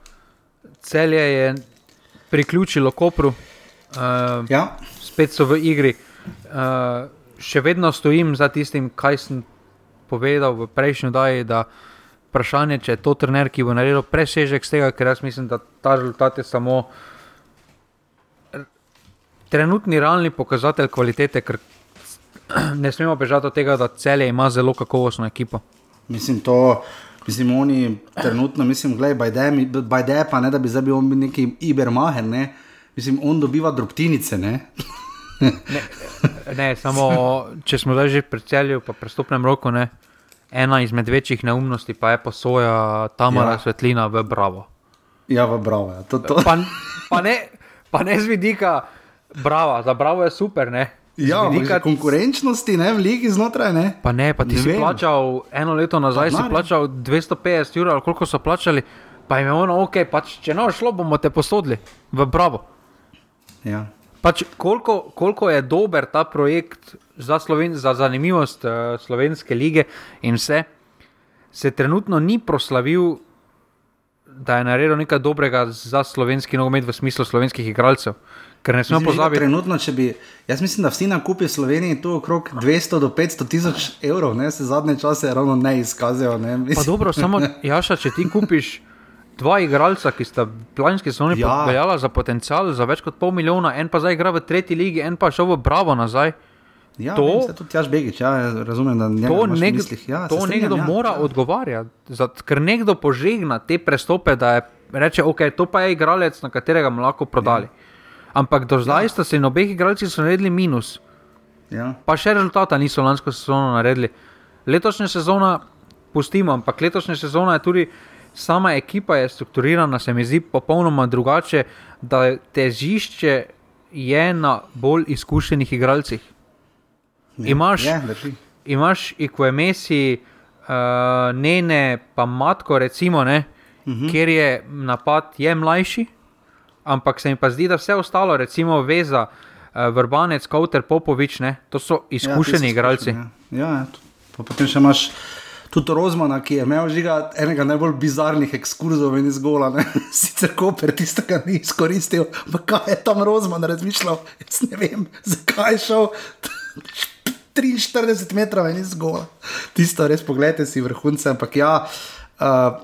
celje je priključilo Kopru, uh, ja. spet so v igri. Uh, še vedno stojim za tistim, kaj sem povedal v prejšnji daji. Vprašanje je, če je to trener, ki bo naredil presežek z tega, ker jaz mislim, da ta rezultat je samo uh, trenutni realni pokazatelj kvalitete, ker ne smemo bežati od tega, da celje ima zelo kakovostno ekipo. Mislim, to. Mislim, oni trenutno, mislim, gledaj, bajde, pa ne, da bi zdaj bil neki ibermaher, ne. Mislim, on dobiva drobtinice, ne. ne, ne, samo če smo zdaj že pri celju, pa prestopnem roku, ne. Ena izmed večjih neumnosti pa je posoja Tamara ja. Svetlina v Bravo. Ja, v Bravo. Ja. To, to. Pa, pa, ne, pa ne z vidika. Bravo, za bravo je super. Ne? Ja, vidika konkurenčnosti, ne v ligi znotraj. Ne? Pa ne, pa ti ne si vem. plačal eno leto nazaj, si plačal 250 ur, ali koliko so plačali, pa jim je ono, ok, pač, če ne šlo, bomo te posodili v bravo. Ja. Pač, koliko, koliko je dober ta projekt za, Sloven, za zanimivost uh, slovenske lige in vse, se trenutno ni proslavil, da je naredil nekaj dobrega za slovenski nogomet v smislu slovenskih igralcev. Ker ne smemo pozabiti. Trenutno, če bi, jaz mislim, da vsi nakupi v Sloveniji tu okrog 200 do 500 tisoč evrov, ne se zadnje čase ravno ne izkazujejo. Ne, pa dobro, samo Jaša, če ti kupiš dva igralca, ki sta planski sezoni ja. pojala za potencial za več kot pol milijona, en pa zdaj igra v tretji ligi, en pa šel v Bravo nazaj. Ja, to je tudi jaš begič, ja, razumem, da ne to nek, mislih, ja, to strinjam, nekdo ja, mora ja. odgovarjati, Zat, ker nekdo požegna te prestope, da je, reče, ok, to pa je igralec, na katerega bomo lahko prodali. Ja. Ampak do zdaj ja. sta se in obeh igralcev naredili minus. Ja. Pa še rezultata niso lansko sezono naredili. Letošnja sezona, pustimo, ampak letošnja sezona je tudi sama ekipa je strukturirana, se mi zdi popolnoma drugače, da težišče je na bolj izkušenih igralcih. Ja. Imaš, ja, imaš ikvemesi, uh, nene, pa matko, recimo, ne, uh mhm. -huh. kjer je napad je mlajši ampak se mi pa zdi, da vse ostalo, recimo Veza, uh, Vrbanec, Kauter, Popovič, ne, to so izkušeni ja, igralci. Ja, ja, ja potem še imaš. Tudi Rozmana, ki je imel žiga enega najbolj bizarnih ekskurzov in izgola, sicer Koper tistega ni izkoristil, ampak kaj je tam Rozman razmišljal, jaz ne vem, zakaj je šel 43 metrov in izgola. Tisto res pogledajte si vrhunce, ampak ja. Uh,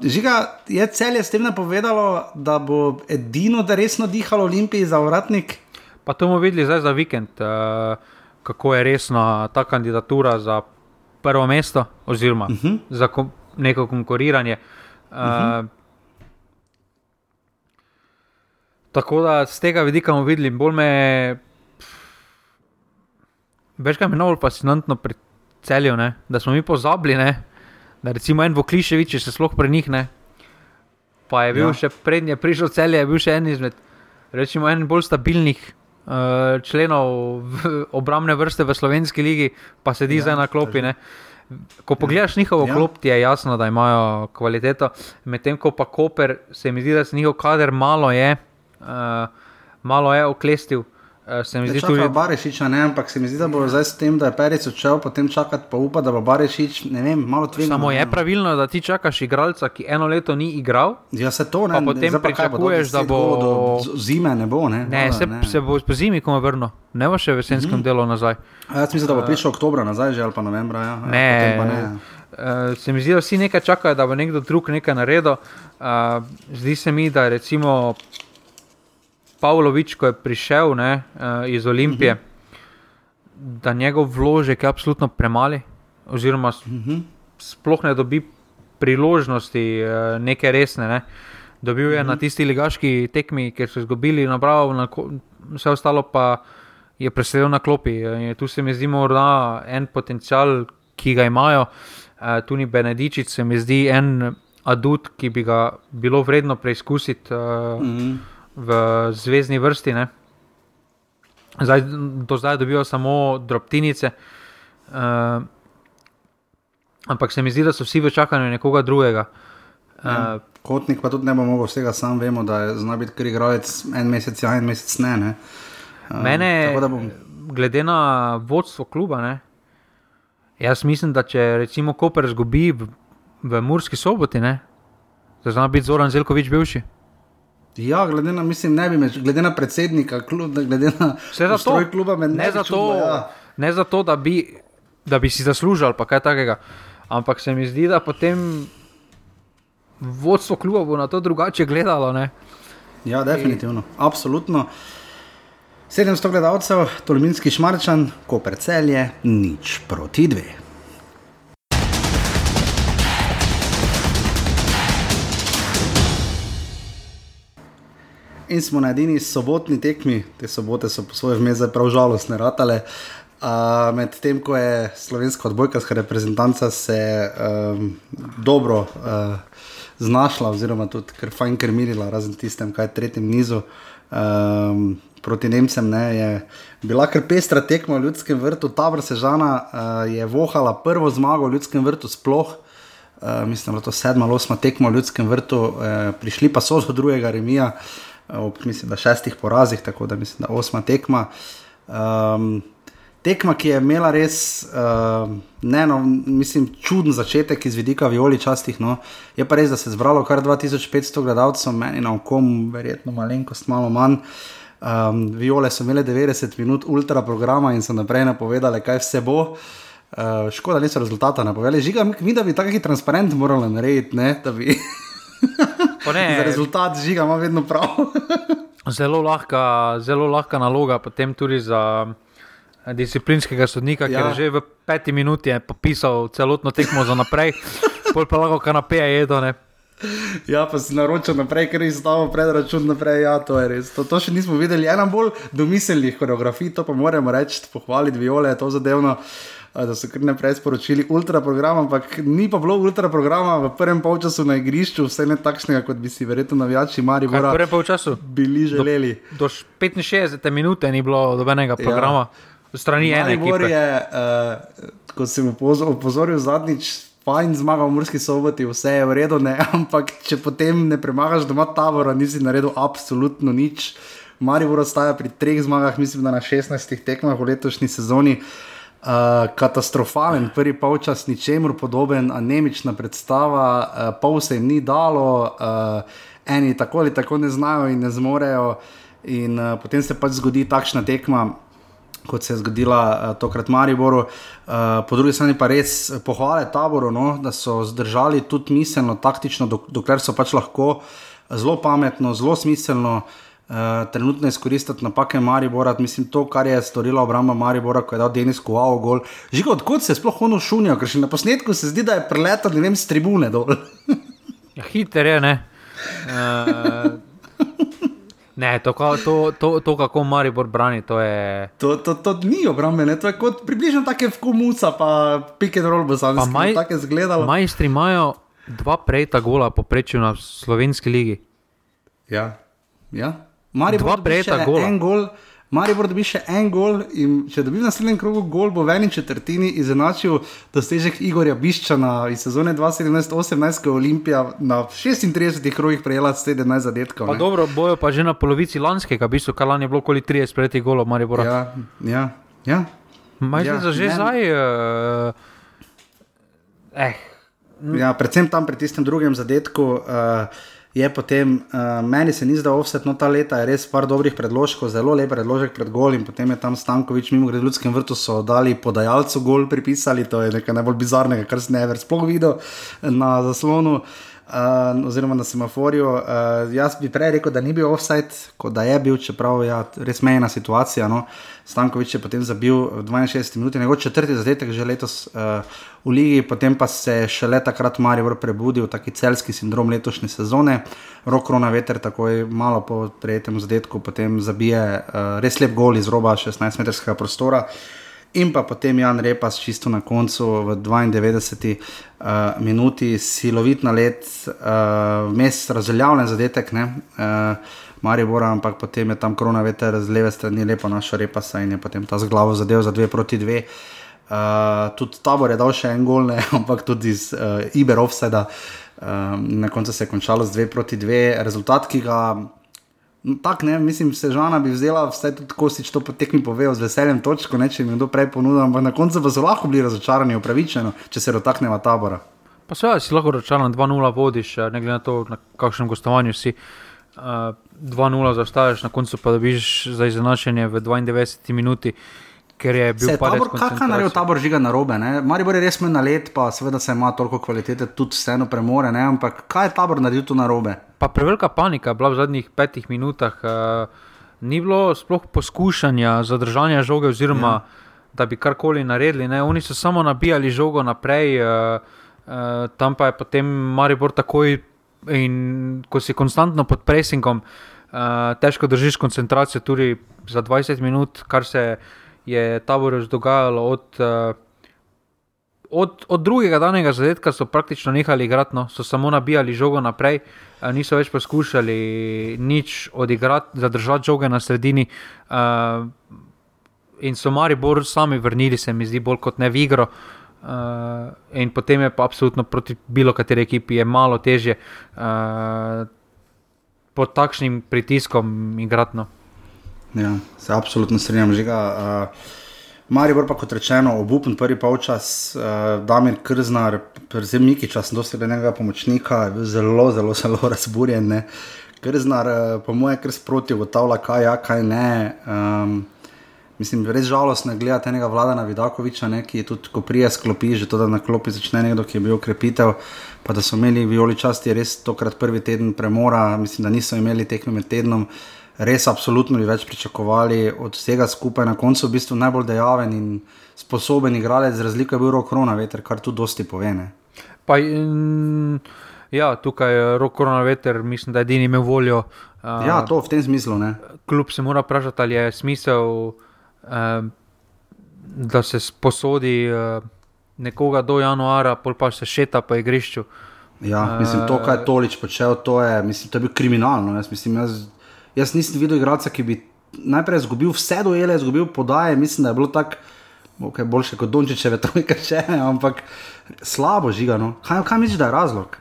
žiga je celje s tem napovedalo, da bo edino, da resno dihalo Olimpiji za vratnik. Pa to bomo videli zdaj za vikend, uh, kako je resna ta kandidatura za prvo mesto, oziroma uh mhm. -huh. za ko neko konkuriranje. Uh, uh -huh. Tako da z tega vidika bomo videli, bolj me. Večkrat je najbolj fascinantno pri celju, ne? da smo mi pozabili, ne? Da recimo en Vokliševič, če se sploh pre njih ne. Pa je bil ja. še prednje, prišel celje, je bil še en izmed, recimo, en bolj stabilnih uh, členov obrambne vrste v slovenski ligi, pa sedi ja, zdaj na klopi. Ne. Ko pogledaš njihovo ja. klop, ti je jasno, da imajo kvaliteto, medtem ko pa Koper, se mi zdi, da se njihov kader malo je, uh, malo je oklestil. Eh, se mi zdi, da je to Barešič, ampak se mi zdi, da bo zdaj s tem, da je Peric odšel, potem čakati, pa upa, da bo Barešič, ne vem, malo tvegano. Samo je pravilno, da ti čakaš igralca, ki eno leto ni igral. Ja, se to ne. Pa potem zdaj, pričakuješ, bo da bo zime, ne bo. Ne, ne, se, ne. se bo po zimi, ko me vrno, ne bo še v jesenskem mm -hmm. delu nazaj. A jaz mislim, da bo uh, prišel oktober nazaj, že ali pa novembra. Ja. ja ne, ja, ne. Uh, se mi zdi, da vsi nekaj čakajo, da bo nekdo drug nekaj naredil. Uh, zdi se mi, da recimo Pavlović, ko je prišel ne, uh, iz Olimpije, uh -huh. da njegov vložek je absolutno premali, oziroma uh mhm. -huh. sploh ne dobi priložnosti, uh, neke resne. Ne. Dobil je mm -hmm. na tisti ligaški tekmi, ker so izgubili, nabral, na, vse ostalo pa je presedel na klopi. In tu se mi zdi morda en potencial, ki ga imajo. Uh, tu ni Benedičič, se mi zdi en adut, ki bi ga bilo vredno preizkusiti uh, mm -hmm. V zvezdni vrsti. Ne. Zdaj, do zdaj dobijo samo drobtinice. Uh, ampak se mi zdi, da so vsi v čakanju nekoga drugega. Uh, Kotnik pa tudi ne bo mogel vsega, sam vemo, da je zna biti kar igralec en mesec, ja, en mesec ne. ne. Uh, Mene, bom... glede na vodstvo kluba, ne, jaz mislim, da če recimo Koper zgubi v, v Murski soboti, da zna biti Zoran Zelkovič bivši. Ja, glede na, mislim, ne bi me, glede na predsednika, klub, glede na vse kluba, ne, ne, zato, čudlo, ja. ne zato, da bi, da bi si zaslužil ali kaj takega. Ampak se mi zdi, da potem vodstvo kluba bo na to drugače gledalo. Ne? Ja, definitivno, In... absolutno. 700 gledalcev, Tolminski šmarčan, ko precelje, nič proti dve. In smo na edini sobotni tekmi, te sobote so po svoje vmeze prav žalostne, ratale. Uh, Medtem ko je slovenska odbojkarska reprezentanca se um, dobro uh, znašla, oziroma tudi kar fajn krmirila, razen tistem, kaj je tretjem nizu. Um, proti Nemcem ne, je bila kar pestra tekma v ljudskem vrtu. Tabor Sežana uh, je vohala prvo zmago v ljudskem vrtu, sploh. Uh, mislim, da je to sedma ali osma tekma v ljudskem vrtu, uh, prišli pa so do drugega remija, uh, ob mislim, šestih porazih, tako da mislim, da osma tekma. Um, tekma, ki je imela res, uh, ne, no, mislim, čuden začetek iz vidika violi častih. No. Je pa res, da se je zbralo kar 2500 gledalcev, meni na okom, verjetno malenkost, malo manj. Um, viole so imele 90 minut ultra programa in so naprej napovedali, kaj vse bo. Uh, škoda, da niso rezultata napovedali. Žiga, mi da bi taki transparent morali narediti, ne, da bi. ne, za rezultat žiga ima vedno prav. zelo, lahka, zelo lahka naloga, potem tudi za disciplinskega sodnika, ja. ki je že v peti minuti popisal celotno tekmo za naprej, pol pa lahko kanapeje jedo. Ne? Ja, pa si naročil naprej, ker je zdaj pred račun naprej. Ja, to je res. To, to še nismo videli. Ena bolj domiselnih koreografij, to pa moramo reči, pohvaliti viole, to zadevno. Da so kar naprej sporočili ultra program, ampak ni pa bilo ultra programa v prvem polčasu na igrišču, vse ne takšnega, kot bi si verjetno navijači Mari Bora. V prvem polčasu bili želeli. Do, do 65 minut ni bilo dobenega programa. Ja strani ene. Mori je, uh, ko sem opozoril zadnjič, fajn zmagal v Murski soboti, vse je v redu, ne? ampak če potem ne premagaš doma tabora, nisi naredil absolutno nič. Maribor ostaja pri treh zmagah, mislim, da na 16 tekmah v letošnji sezoni. Uh, katastrofalen, prvi polčas, ničemur podoben, anemična predstava, uh, pol se jim ni dalo, uh, eni tako ali tako ne znajo in ne zmorejo. In uh, potem se pač zgodi takšna tekma, kot se je zgodila uh, tokrat Mariboru. Uh, po drugi strani pa res pohvale taboru, no, da so zdržali tudi miselno, taktično, dok dokler so pač lahko zelo pametno, zelo smiselno. Uh, trenutno izkoristiti napake Maribora, mislim, to, kar je storila obramba Maribora, ko je dal Denis Kovao gol. Žigo, odkot se je sploh ono šunijo, ker še na posnetku se zdi, da je preletel, ne vem, z tribune dol. ja, hiter je, ne. Uh, Ne, to, to, to, to kako Maribor brani, to je. To, to, to ni obrambe, to je kot približno tako komuca, pa pick and roll, za nas je tako izgledalo. Majstri imajo dva prejta gola, poprečju na slovenski ligi. Ja, ja. Maribor dva prejta gola. En gol. Maribor dobi še en gol in če dobi v naslednjem krogu gol, bo v eni četrtini izenačil dosežek Igorja Biščana iz sezone 2017-2018, ko je Olimpija na 36 krogih prejela 17 zadetkov. Pa dobro, bojo pa že na polovici lanskega, v bistvu, kar lani je bilo okoli 30 prejetih golov Maribora. Ja, ja, ja. Majhen ja, za že zdaj. Uh, eh. Ja, predvsem tam pri tistem drugem zadetku. Uh, je potem, uh, meni se ni zdelo offset, no ta leta je res par dobrih predložkov, zelo lep predložek pred gol in potem je tam Stankovič, mimo grede v ljudskem vrtu, so dali podajalcu gol pripisali, to je nekaj najbolj bizarnega, kar sem never sploh videl na zaslonu. uh, oziroma na semaforju. Uh, jaz bi prej rekel, da ni bil offside, kot da je bil, čeprav je ja, res mejna situacija. No. Stankovič je potem zabil v 62 minutah, njegov četrti zadetek že letos uh, v Ligi, potem pa se je šele takrat Marijo prebudil, taki celski sindrom letošnje sezone. Rokrona veter, takoj malo po prejetem zadetku, potem zabije uh, res lep gol iz roba 16-metrskega prostora. Uh, in pa potem Jan Repas, čisto na koncu, v 92 uh, eh, minuti, silovit na let, uh, razveljavljen zadetek, ne, uh, Marijo Bora, ampak potem je tam korona veter z leve strani, lepo našo Repasa in je potem ta z glavo zadev za dve proti dve. Uh, tudi tabor je dal še en gol, ne, ampak tudi iz uh, Iberovseda. Uh, na koncu se je končalo z 2 proti 2, rezultat, ki ga Tak, ne, mislim, se žena bi vzela, vse tudi Kostič to potekmi povejo z veseljem, točko, ne, če mi kdo prej ponudi, ampak na koncu pa so lahko bili razočarani, upravičeno, če se dotakneva tabora. Pa seveda si lahko razočaran, 2-0 vodiš, eh, ne glede na to, na kakšnem gostovanju si. Uh, eh, 2-0 zastaviš, na koncu pa dobiš za izenačenje v 92 minuti. Ker je bil tabor, kakšen je tabor žiga na robe. Mari bo res imel na let, pa seveda se ima toliko kvalitete, tudi vseeno premore. Ne? Ampak kaj je tabor naredil tu na robe? Pa prevelika panika je bila v zadnjih petih minutah. Uh, ni bilo sploh poskušanja zadržanja žoge, oziroma ja. da bi karkoli naredili. Ne? Oni so samo nabijali žogo naprej, uh, uh, tam pa je potem Maribor takoj. In ko si konstantno pod presingom, uh, težko držiš koncentracijo tudi za 20 minut, kar se je je tabor dogajalo od, uh, od, od drugega danega zadetka, so praktično nehali igrati, no, so samo nabijali žogo naprej, uh, niso več poskušali nič odigrati, zadržati žoge na sredini. Uh, in so mari bolj sami vrnili, se mi zdi, bolj kot ne v igro. Uh, in potem je pa absolutno proti bilo kateri ekipi malo težje uh, pod takšnim pritiskom igrati. No. Ja, se absolutno strinjam, že ga. Uh, Mari bo pa kot rečeno, obupen prvi polčas, uh, Damir Krznar, predvsem Miki, čas dosti enega pomočnika, zelo, zelo, zelo razburjen. Ne. Krznar, po mojem, kar sproti ugotavlja, kaj je, ja, kaj ne. Um, mislim, res žalostno je gledati enega vladana Vidakoviča, ne, ki je tudi, ko prije sklopi, že to, da na klopi začne nekdo, ki je bil ukrepitev. Pa da so imeli violi časti, res tokrat prvi teden premora, mislim, da niso imeli tekme med tednom. Uh, res absolutno bi več pričakovali od vsega skupaj. Na koncu v bistvu najbolj dejaven in sposoben igralec, z razliko je bil rok korona veter, kar tu dosti povene. Pa, in, ja, tukaj je rok korona veter, mislim, da je edini imel voljo. Uh, ja, to v tem smislu. Ne. Kljub se mora vprašati, ali je smisel, uh, da se sposodi uh, nekoga do januara, pol pa se šeta po igrišču. Ja, mislim, to, kar je Tolič počel, to je, mislim, to je bil kriminalno. Jaz, mislim, jaz, Jaz nisem videl igralca, ki bi najprej izgubil vse dojele, izgubil podaje. Mislim, da je bilo tako, okay, boljše kot Dončičeve, trojke, če ne, ampak slabo žigano. Kaj, kaj misliš, da je razlog?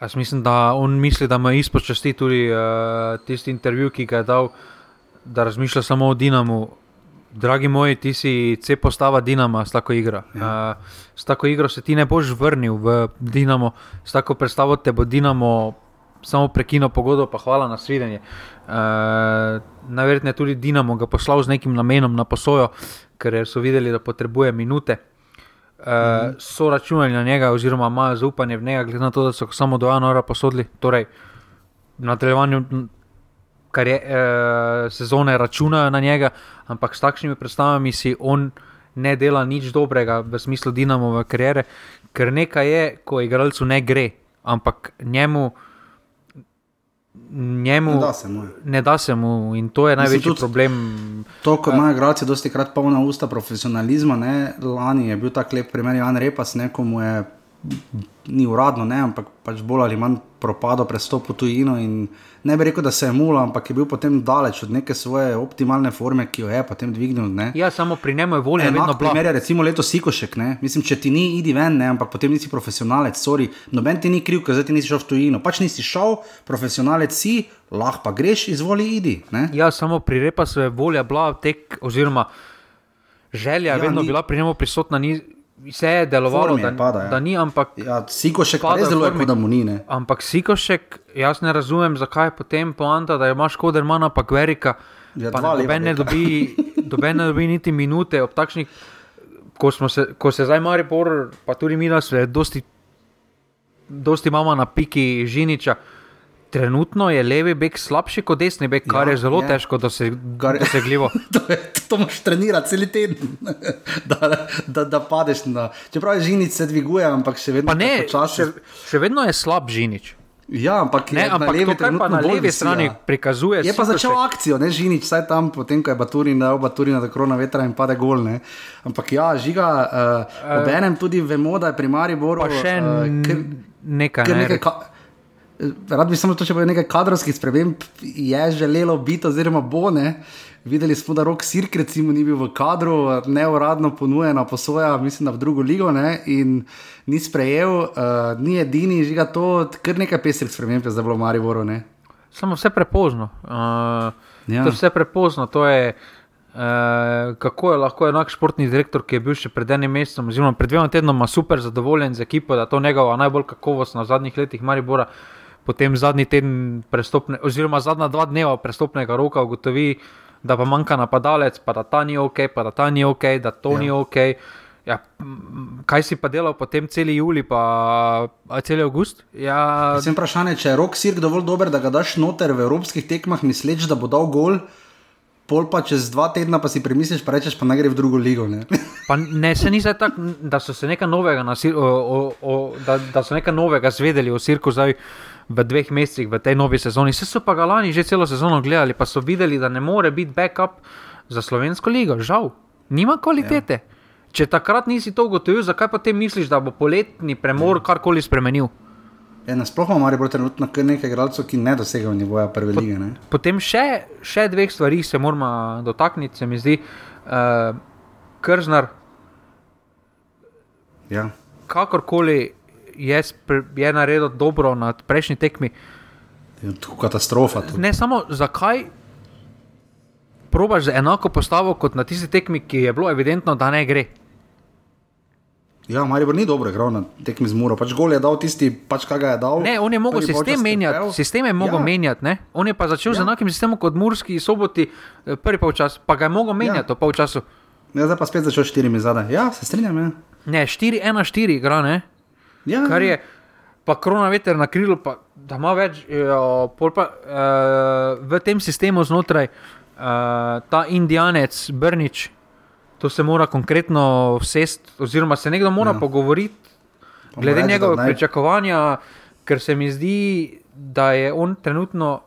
Jaz mislim, da on misli, da ima izpod časti tudi uh, tisti intervju, ki ga je dal, da razmišlja samo o Dinamu. Dragi moji, ti si vse postava Dinama s tako igro. Ja. Uh, s tako igro se ti ne boš vrnil v Dinamo, s tako predstavo te bo Dinamo samo prekinil pogodbo, pa hvala na svidenje. Uh, Najverjetneje tudi Dinamo ga poslal z nekim namenom na posojo, ker so videli, da potrebuje minute. Uh, mm -hmm. So računali na njega, oziroma imajo zaupanje v njega, glede na to, da so samo do januara posodili. Torej, v nadaljevanju kar je, uh, sezone računajo na njega, ampak s takšnimi predstavami si on ne dela nič dobrega v smislu Dinamove kariere, ker nekaj je, ko igralcu ne gre, ampak njemu njemu ne da se mu. Ne da se mu in to je največji tudi, problem. To, ko imajo igralci, dosti krat polna usta profesionalizma. Ne? Lani je bil tak lep primer, Jan Repas, nekomu je ni uradno, ne, ampak pač bolj ali manj propadlo prestop v tujino. Ne bi rekel, da se je mula, ampak je bil potem daleč od neke svoje optimalne forme, ki jo je potem dvignil. Ne. Ja, samo pri njemu je volja bila. Primer je recimo leto Sikošek. Ne. Mislim, če ti ni, idi ven, ne, ampak potem nisi profesionalec, sorry, noben ti ni kriv, ker zdaj ti nisi šel v tujino. Pač nisi šel, profesionalec si, lahko pa greš, izvoli, idi. Ne. Ja, samo pri repa se je volja bila tek, oziroma želja je ja, vedno ni... bila pri njemu prisotna. Ni vse je delovalo, da, pada, ja. da ni, ampak. Ja, Sikošek pa res deluje, da mu ni. Ne. Ampak Sikošek, jaz ne razumem, zakaj je potem poanta, da imaš koder manj, pa Gverika. Ja, pa noben ne, dobi, ne dobi niti minute ob takšnih. Ko, se, ko se zdaj mari pa tudi mi nas je dosti dosti imamo na piki Žiniča. Trenutno je levi bek slabši kot desni bek, kar Ja, je zelo je. težko doseg Kar- dosegljivo. to, je, to moš trenirati cel teden, da, da, da padeš. Na, čeprav je žinic se dviguje, ampak še vedno Pa ne, počasi. še, še vedno je slab Žinič. Ja, ampak, Ne, je na ampak levi to, kar pa na levi strani prikazuje, Je pa začel doseg- akcijo, ne žinič, saj tam, potem ko je Baturin dal Baturin na krona vetra in pade gol. Ne. Ampak ja, žiga, uh, obenem tudi vemo, da je pri Mariboru. Pa še uh, kar, nekaj. kar Ne, nekaj ka, rad bi samo to, če bo nekaj kadrovskih sprememb, je želelo biti, oziroma bo ne. Videli smo, da rok Sirk recimo ni bil v kadru, neuradno ponujena posoja, mislim, da v drugo ligo ne, in ni sprejel, uh, ni edini, žiga to, kar nekaj pestrih sprememb je zdaj bilo v Mariboru. Ne. Samo vse prepozno. Uh, Ja. To je vse prepozno. To je, uh, kako je lahko enak športni direktor, ki je bil še pred enim mesecem, oziroma pred dvema tednoma, super zadovoljen z ekipo, da je to njegova najbolj kakovostna v zadnjih letih Maribora. Potem zadnji teden, prestopne, oziroma zadnja dva dneva prestopnega roka, ugotovi, da pa manjka napadalec, pa da ta ni ok, pa da ta ni ok, da to ja. ni ok. Ja, kaj si pa delal potem cel juli, pa cel avgust? Ja, Sem vprašanje, če je rok Sirk dovolj dober, da ga daš noter v evropskih tekmah, misleč, da bo dal gol, pol pa čez dva tedna pa si premisliš, pa rečeš, pa naj gre v drugo ligo. Ne? Pa ne, se ni zdaj tako, da so se nekaj novega, na, o, o, o, da, da so nekaj novega zvedeli o Sirku zdaj v dveh mesecih, v tej novi sezoni. Vse so pa ga lani že celo sezono gledali, pa so videli, da ne more biti backup za slovensko ligo. Žal, nima kvalitete. Ja. Če takrat nisi to ugotovil, zakaj pa te misliš, da bo poletni premor karkoli spremenil? Ja, nasploh imamo Maribor trenutno kar nekaj igralcev, ki ne dosegajo nivoja prve lige. Ne? Potem še, še dveh stvari se moramo dotakniti, se mi zdi. Uh, Krznar, Ja. kakorkoli je, je naredil dobro na prejšnji tekmi, Je to katastrofa. To. ne samo zakaj. Probaš z enako postavo kot na tisti tekmi, ki je bilo evidentno, da ne gre. Ja, Maribor ni dobro igral na tekmi z Muro, pač gol je dal tisti, pač kaj ga je dal. Ne, on je mogel sistem menjati, sistem je mogel Ja. ja. menjati. Ne? On je pa začel ja. z Ja. enakim sistemom kot Murski soboti, eh, prvi polčas, pa ga je mogel menjati ja. v polčasu. Ja, zdaj pa spet začel s štirimi zadaj. Ja, se strinjam. Ja. Ne, 4-1-4 igra, ne? Ja, kar je. Pa korona veter na krilu, pa da ima več, jo, pol pa, uh, v tem sistemu znotraj uh, ta indijanec, Brnič, to se mora konkretno vsest, oziroma se nekdo mora Ja. pogovoriti, glede reči, da njegove naj- pričakovanja, ker se mi zdi, da je on trenutno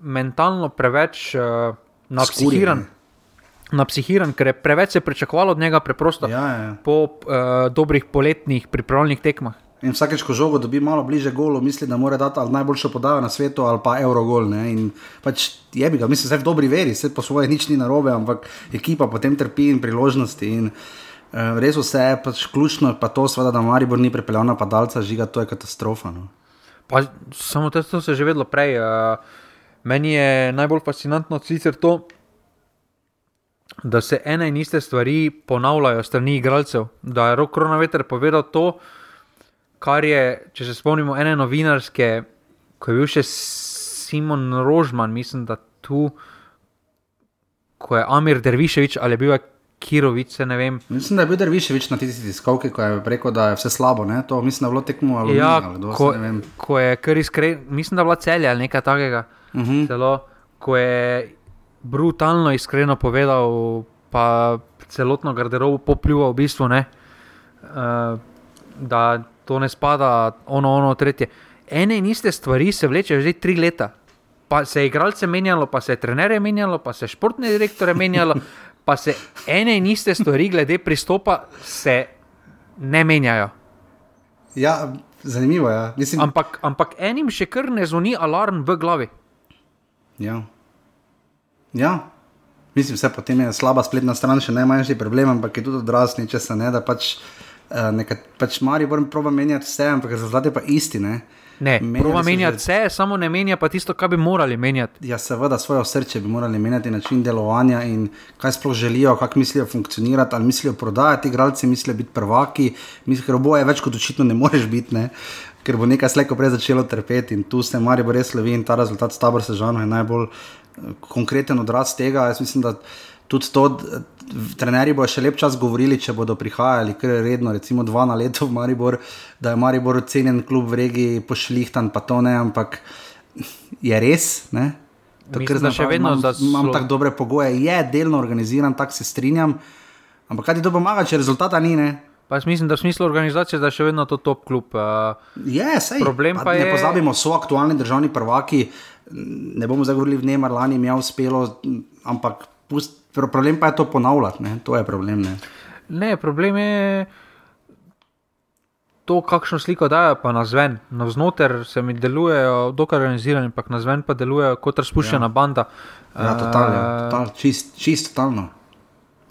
mentalno preveč uh, napsihiran. Napsihiran, ker je preveč se pričakovalo od njega, preprosto Ja, ja, ja. po uh, dobrih poletnih pripravljalnih tekmah. In vsakeč, ko žogo dobi malo bliže golu, misli, da mora dati ali najboljšo podajo na svetu ali pa Eurogol. Ne? In pač je bi ga, mislim, vse v dobri veri, vse po svoje nič ni narobe, ampak ekipa potem trpi in priložnosti. In, uh, res vse je pač ključno, pa to, seveda, da Maribor ni pripeljal napadalca, žiga, to je katastrofa. No. Pa, samo to, to se je že vedelo prej. Uh, meni je najbolj fascinantno sicer to, da se ene in iste stvari ponavljajo strani igralcev. Da je Rok Kronaveter povedal to, kar je, če se spomnimo, ene novinarske, ko je bil še Simon Rožman, mislim, da tu, ko je Amir Derviševič ali je bil je Kirovič, ne vem. Mislim, da je bil Derviševič na tisti tiskovki, ko je rekel, da je vse slabo. Ne? To mislim, da je bilo tekmo ali Ja, ali kdo, ko, ne vem. ko je kar iskren, mislim, da je bila celja ali nekaj takega. Uh -huh. Celo, ko je brutalno iskreno povedal, pa celotno garderobo popljuval, v bistvu, ne, uh, da to ne spada, ono, ono, tretje. Ene in iste stvari se vlečejo že tri leta. Pa se je igralce menjalo, pa se je trenerje menjalo, pa se je športne direktore menjalo, pa se ene in iste stvari glede pristopa se ne menjajo. Ja, zanimivo je. Ja. Mislim, Ampak, ampak enim še kar ne zvoni alarm v glavi. Ja. Ja. Mislim, vse potem je slaba spletna stran, še najmanjši problem, ampak je tudi odraz nečesa, ne, da pač, uh, nekaj, pač Maribor proba menjati vse, ampak rezultat je pa isti. Ne. Ne, Menjali menjati že- vse, samo ne menja pa tisto, kar bi morali menjati. Ja, seveda, svoje srce bi morali menjati, način delovanja in kaj sploh želijo, kako mislijo funkcionirati, ali mislijo prodajati, igralci mislijo biti prvaki, mislijo, ker oboje več kot očitno ne moreš biti, ne? ker bo nekaj slejko prej začelo trpeti in tu se Maribor res lovi in ta rezultat s tabor sežano je najbolj eh, konkreten odraz tega. Jaz mislim, da tudi to, trenerji bodo še lep čas govorili, če bodo prihajali, ker je redno, recimo dva na leto v Maribor, da je Maribor cenjen klub v regiji, pošlihtan, pa to ne, ampak je res. Ne? To, Mislim, znam še prav- vedno, imam, da imam so- tako dobre pogoje, je delno organiziran, tako se strinjam. Ampak kaj ti to pomaga, če rezultata ni? Ne? Pa jaz mislim, da v smislu organizacije, da je še vedno to top klub. Uh, Je, sej. Problem pa ne je- pozabimo, so aktualni državni prvaki. Ne bomo zdaj govorili, v Nemar lani jim je uspelo, ampak pust, pro- problem pa je to ponavljati. Ne? To je problem. Ne? ne, problem je to, kakšno sliko dajo, pa na zven. Navznoter se mi delujejo dokaj organizirani, ampak na zven pa delujejo kot razpuščena ja. banda. Ja, totalno, Eh, total, čist, čist totalno.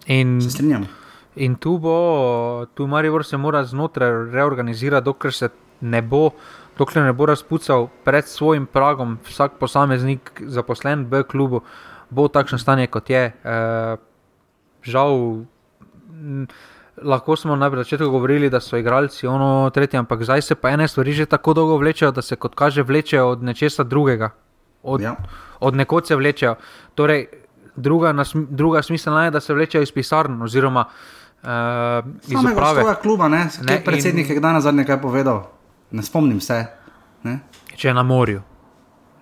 In Se strinjam. In tu bo, tu Maribor se mora znotraj reorganizirati, dokler se ne bo, dokler ne bo razpucal pred svojim pragom, vsak posameznik zaposlen v klubu, bo takšno stanje, kot je. E, žal, lahko smo na začetku govorili, da so igralci ono tretje, ampak zdaj se pa ene stvari že tako dolgo vlečejo, da se kot kaže vlečejo od nečesa drugega. Od, Ja. od nekod se vlečejo. Torej, druga, nas, druga smiselna je, da se vlečejo iz pisarn oziroma uh, iz Samega uprave. svoja kluba, ne? Ne, ne predsednik in- je kdaj nazadnje kaj povedal. Ne spomnim se. Ne? Če je na morju.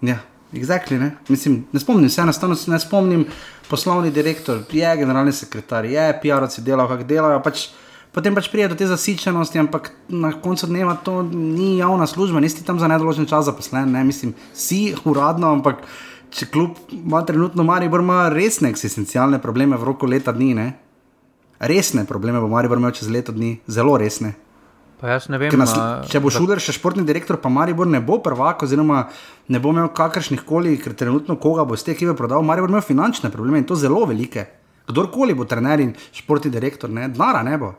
Ja, exactly, ne? Mislim, ne spomnim se, enostavno se ne spomnim. Poslovni direktor, je generalni sekretar, je PR-ovci delajo, kako delajo. Pač, potem pač pride do te zasičenosti, ampak na koncu dneva to ni javna služba, nisi tam za nedoločen čas zaposlen. Ne? Mislim, si uradno, ampak če kljub ima trenutno Maribor ima resne eksistencialne probleme v roku leta dni, ne? resne probleme bo Maribor imel čez leto dni, zelo resne. Vem, Nas, če bo šuler še športni direktor, pa Maribor ne bo prvak, oziroma ne bo imel kakršnih koli, ker trenutno koga bo iz te ekipe prodal, Maribor bo imel finančne probleme in to zelo velike. Kdorkoli bo trener in športni direktor, ne, denara ne bo.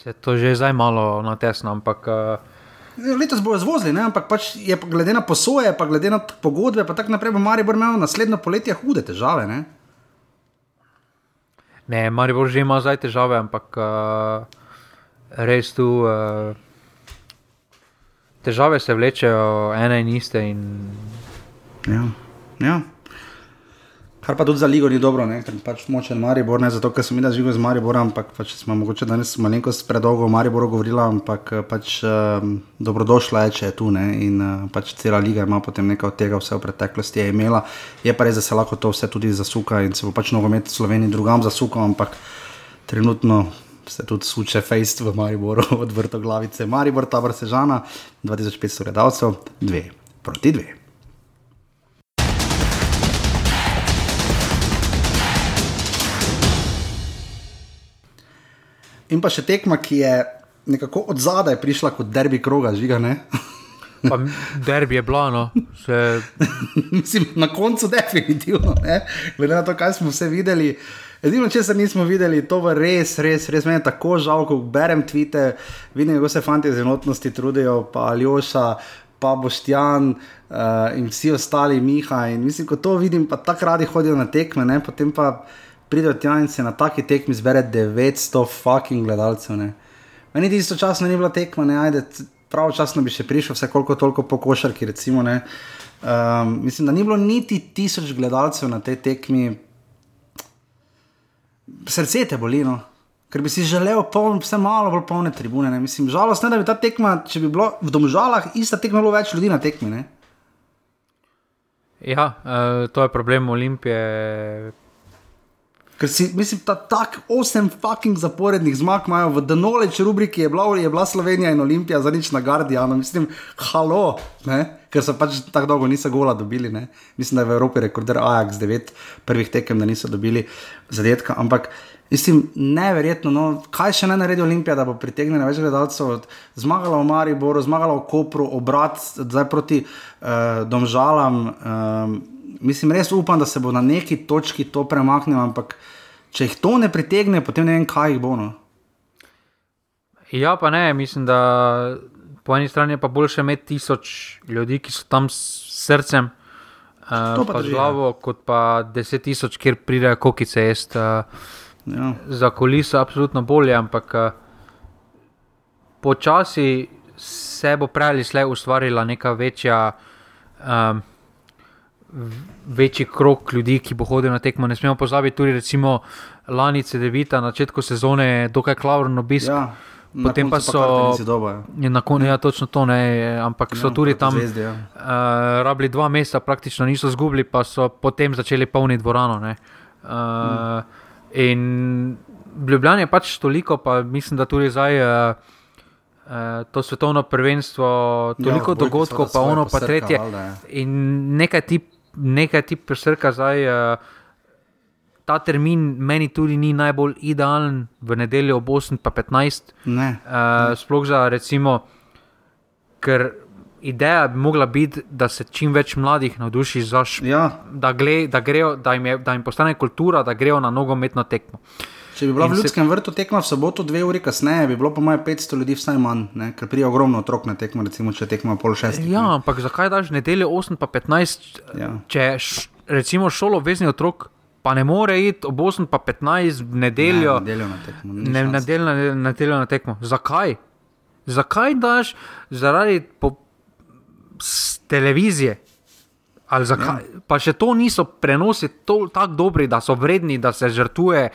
se to že zdaj malo natesno, ampak uh, Letos bojo zvozili, ne, ampak pač je glede na posoje, pa glede na pogodbe, pa tako naprej bo Maribor imel naslednjo poletje hude težave. Ne. ne, Maribor že ima zdaj težave, ampak uh, res tu uh, težave se vlečejo ene in iste. In Ja. Ja. Kar pa tudi za ligo ni dobro, ne? ker pač močen Maribor, ne zato, ker sem videl živo z Mariborom, ampak pač smo mogoče danes malenkost predolgo o Mariboru govorila, ampak eh, pač um, dobrodošla je, če je tu ne? in uh, pač cela liga ima potem nekaj od tega, vse v preteklosti je imela. Je pa res, da se lahko to vse tudi zasuka in se bo pač nogomet Sloveniji drugam zasukal, ampak trenutno se tudi suče fejst v Mariboru od vrtoglavice. Maribor, tabor Sežana, 2500 gledalcev, dve proti dve. In pa še tekma, ki je nekako od zadaj prišla kot derbi kroga, žiga. Ne? pa derbi je blano, se Mislim, na koncu definitivno, ne? glede na to, kaj smo vse videli. Edino, če se nismo videli, to je res, res, res meni tako žal, ko berem tvite, vidim, kako se fanti z enotnosti trudijo, pa Aljoša, pa Boštjan uh, in vsi ostali, Miha. In mislim, ko to vidim, pa tako radi hodijo na tekme, ne? potem pa pridejo tja in se na taki tekmi zbere 900 fucking gledalcev. Ne? Meni ti istočasno ni bila tekma, ne ajde, pravočasno bi še prišel, vse koliko toliko po košarki. Recimo, ne. um, mislim, da ni bilo niti tisoč gledalcev na tej tekmi. Srce te boli, no. ker bi si želel poln, vse malo bolj polne tribune. Ne. Mislim, žalostno je, da bi ta tekma, če bi bilo v domžalah, ista tekma bilo več ljudi na tekmi. Ne. Ja, uh, to je problem Olimpije. Ker si, mislim, da tako osem fucking zaporednih zmag imajo v Denoleč rubriki, je bila, je bila Slovenija in Olimpija za nič na Guardianu, mislim, halo, ne? Ker so pač tako dolgo niso gola dobili. Ne? Mislim, da je v Evropi rekorder Ajax, devet prvih tekem, da niso dobili zadetka. Ampak mislim, neverjetno, no, kaj še ne naredi Olimpija, da bo pritegnila več gledalcev. Zmagala v Mariboru, zmagala v Kopru, obrat zdaj proti uh, Domžalam. Um, mislim, res upam, da se bo na neki točki to premaknilo, ampak če jih to ne pritegne, potem ne vem, kaj jih bo. No. Ja, pa ne, mislim, da po eni strani je pa boljše imeti tisoč ljudi, ki so tam s srcem, uh, pa z ja. glavo, kot pa deset tisoč, kjer pridejo kokice jesti. Uh, Ja. za kuliso je absolutno bolje, ampak uh, počasi se bo prej ali slej ustvarila neka večja, um, večji krok ljudi, ki bo hodil na tekmo. Ne smemo pozabiti tudi, recimo, lani CD-vita na začetku sezone, dokaj klavrn obisk. Ja, Potem pa so- tenisi doba, ja. Je na koncu, ja, točno to ne, ampak so Ja, tudi tam Zvezdi, ja. uh, rabili dva meseca, praktično niso izgubili, pa so potem začeli polniti dvorano. ne. Uh, in Ljubljana je pač toliko, pa mislim, da tudi zdaj. Uh, Uh, to svetovno prvenstvo, toliko Ja, ja, dogodkov, pa ono, pa tretje. Valjda, ja. In nekaj ti, nekaj ti presrka zdaj. Uh, ta termin meni tudi ni najbolj idealen, v nedeljo ob 8 pa 15. Ne, Uh, sploh za recimo, ker ideja bi mogla biti, da se čim več mladih navduši za šport. ja, Da, gle, da, grejo, da, jim je, da jim postane kultura, da grejo na nogometno tekmo. če bi bila In v se- Ljudskem vrtu tekma v soboto, dve uri kasneje, bi bilo po mojem 500 ljudi vsaj manj, ne? ker prija ogromno otrok na tekmo, recimo če tekma pol šestih. Ja, ne. ampak zakaj daš nedeljo 8 pa 15, Ja. če š, recimo šolo obvezni otrok, pa ne more iti ob 8 pa 15 v nedeljo. Ne, nedeljo na tekmo. Ne, nedeljo na, nedeljo na tekmo. Zakaj? Zakaj daš zaradi po, televizije? Ali Zakaj? Ja. Pa še to niso prenosi tako dobri, da so vredni, da se žrtvuje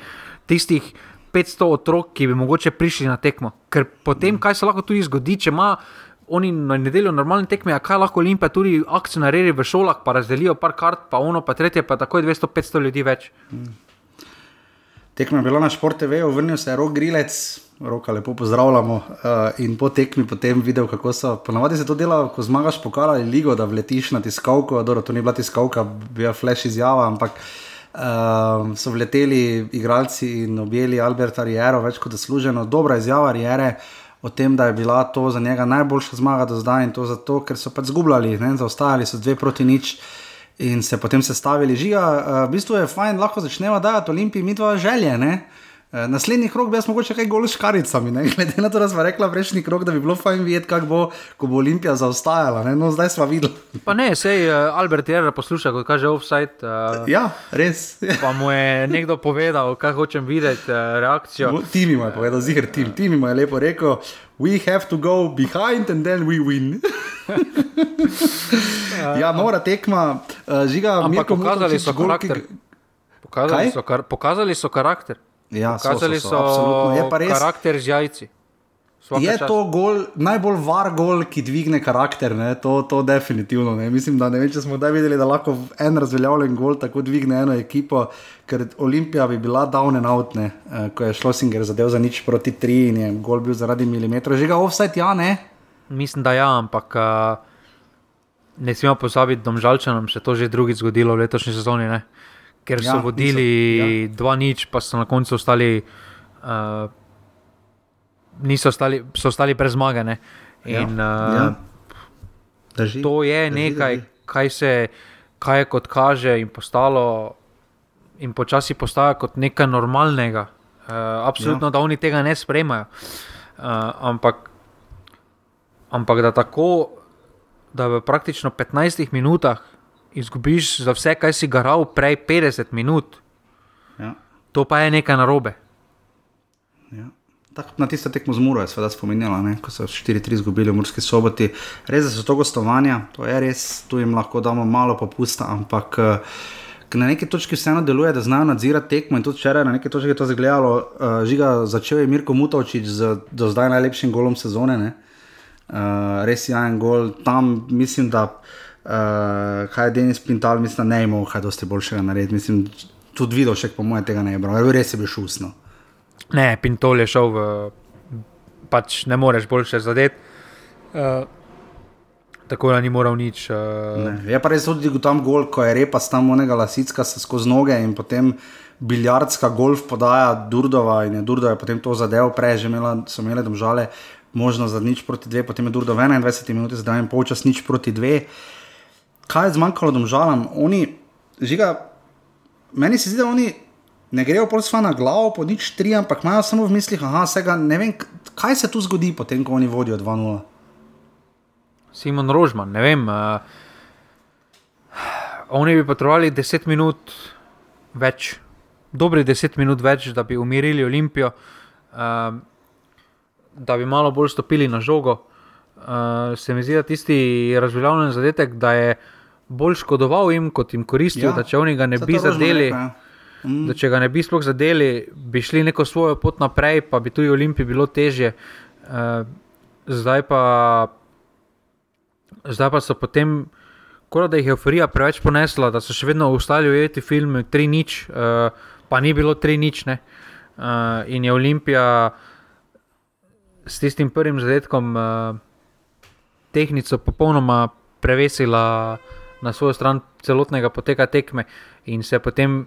tistih 500 otrok, ki bi mogoče prišli na tekmo. Ker potem, kaj se lahko tudi zgodi, če ima oni na nedeljo normalne tekme, a kaj lahko Olimpija tudi akcijo naredi v šolah, pa razdelijo par kart, pa ono, pa tretje, pa takoj 200-500 ljudi več. Tekma je bila na Šport TV, vrnil se je Rok Grilec, roka lepo pozdravljamo. Uh, in po tekmi potem videl, kako so. Ponavadi se to dela, ko zmagaš pokal ali ligo, da vletiš na tiskalko. To ni bila tiskalka, bila flash izjava, ampak uh, so vleteli igralci in objeli Alberta Riero, več kot zasluženo. Dobra izjava Riere. O tem, da je bila to za njega najboljša zmaga do zdaj in to zato, ker so pač zgubljali, zaostajali so dve proti nič in se potem sestavili. Žiga, uh, v bistvu je fajn, lahko začnemo dajati Olimpiji mi dva želje. Ne? Uh, naslednji krok bi jaz mogoče kaj gol s škaricami, ne? glede na to, da smo rekla prejšnji krok, da bi bilo fajn videti, kako bo, ko bo Olimpija zaostajala. Ne? No, zdaj smo videli. Pa ne, sej uh, Albert Jera posluša, kot kaže offside. Uh, ja, res. Pa mu je nekdo povedal, kaj hočem videti, uh, reakcijo. Tim ima je povedal, ziger tim. Tim ima je lepo rekel, we have to go behind and then we win. ja, nora tekma, uh, žiga, Ampak Mirko pokazali Mutočič, so karakter. ki- Pokazali Kaj? so, kar, pokazali so karakter. Ja, so, Pokazali so, so, so, absolutno. Je pa res, karakter z jajci. Svaka Je čast. to gol, najbolj var gol, ki dvigne karakter, ne? to, to definitivno. Ne? Mislim, da ne vem, če smo kdaj videli, da lahko en razveljavljen gol tako dvigne eno ekipo, ker Olimpija bi bila down and out, ne? Eh, ko je Šlosinger zadev za nič proti tri in je gol bil zaradi milimetra. Že ga offset, ja, ne. Mislim, da ja, ampak uh, ne smemo pozabiti, da Domžalčanom se to že drugič zgodilo v letošnji sezoni. Ne? Ker so Ja, ja, vodili niso- dva nič, pa so na koncu ostali. Uh, Niso ostali, so ostali brez zmage. ne. In, ja. uh, ja. Drži. To je Drži, nekaj, drži. kaj se kaj je kot kaže in postalo, in počasi postaja kot nekaj normalnega. Uh, absolutno, ja. da oni tega ne sprejmajo. Uh, ampak, ampak da tako, da v praktično 15 minutah izgubiš za vse, kaj si garal prej 50 minut, Ja. to pa je nekaj narobe. Ja. Tako na tisto tekmo z Muro je seveda spominjala, ne? ko so 4-3 izgubili v Murski soboti. Res so to gostovanja, to je res, tu jim lahko damo malo popusta, ampak ker na neki točki vseeno deluje, da znajo nadzirati tekmo in tudi včeraj na neki točki je to zagledalo. Uh, žiga začel je Mirko Mutovčič z do zdaj najlepšim golom sezone. Ne? Uh, res je en gol, tam mislim, da uh, kaj je Denis Pintal, mislim, ne imel kaj dosti boljšega narediti. Mislim, tudi videl še, po mojem, tega ne je bral, res je bil šusno. Ne, Pintol je šel v. pač ne moreš boljše zadeti. Uh, tako da ni moral nič. Uh, Ne. Je pa res tudi tam gol, ko je repa tam onega lasicka skozi noge in potem biljardska golf podaja Durdova in je Durdova je potem to zadev, prej že imela, so imele domžale možnost za nič proti dve, potem je Durdova 21 minut, zdaj je polčas nič proti dve. Kaj je zmanjkalo domžalam? Oni, žiga, meni se zdi, da oni ne grejo sva na glavo, po nič tri, ampak imajo samo v mislih, aha, vsega, ne vem, kaj se tu zgodi, potem ko oni vodijo 2-0. Simon Rožman, ne vem. Uh, oni bi potrebovali 10 minut več, dobrih 10 minut več, da bi umirili Olimpijo, uh, da bi malo bolj stopili na žogo. Uh, se mi zdi, da tisti razveljavljen zadetek, da je bolj škodoval jim, kot jim koristil, ja, da če oni ga ne bi zadeli. rekel, ja. Da če ga ne bi sploh zadeli, bi šli neko svojo pot naprej, pa bi tudi Olimpiji bilo težje. Uh, zdaj, pa, zdaj pa so potem, kot da jih je euforija preveč ponesla, da so še vedno ostali ujeti film 3 nič, uh, pa ni bilo 3 nič. ne. Uh, in je Olimpija s tistim prvim zadetkom uh, tehnico popolnoma prevesila na svojo stran celotnega poteka tekme in se je potem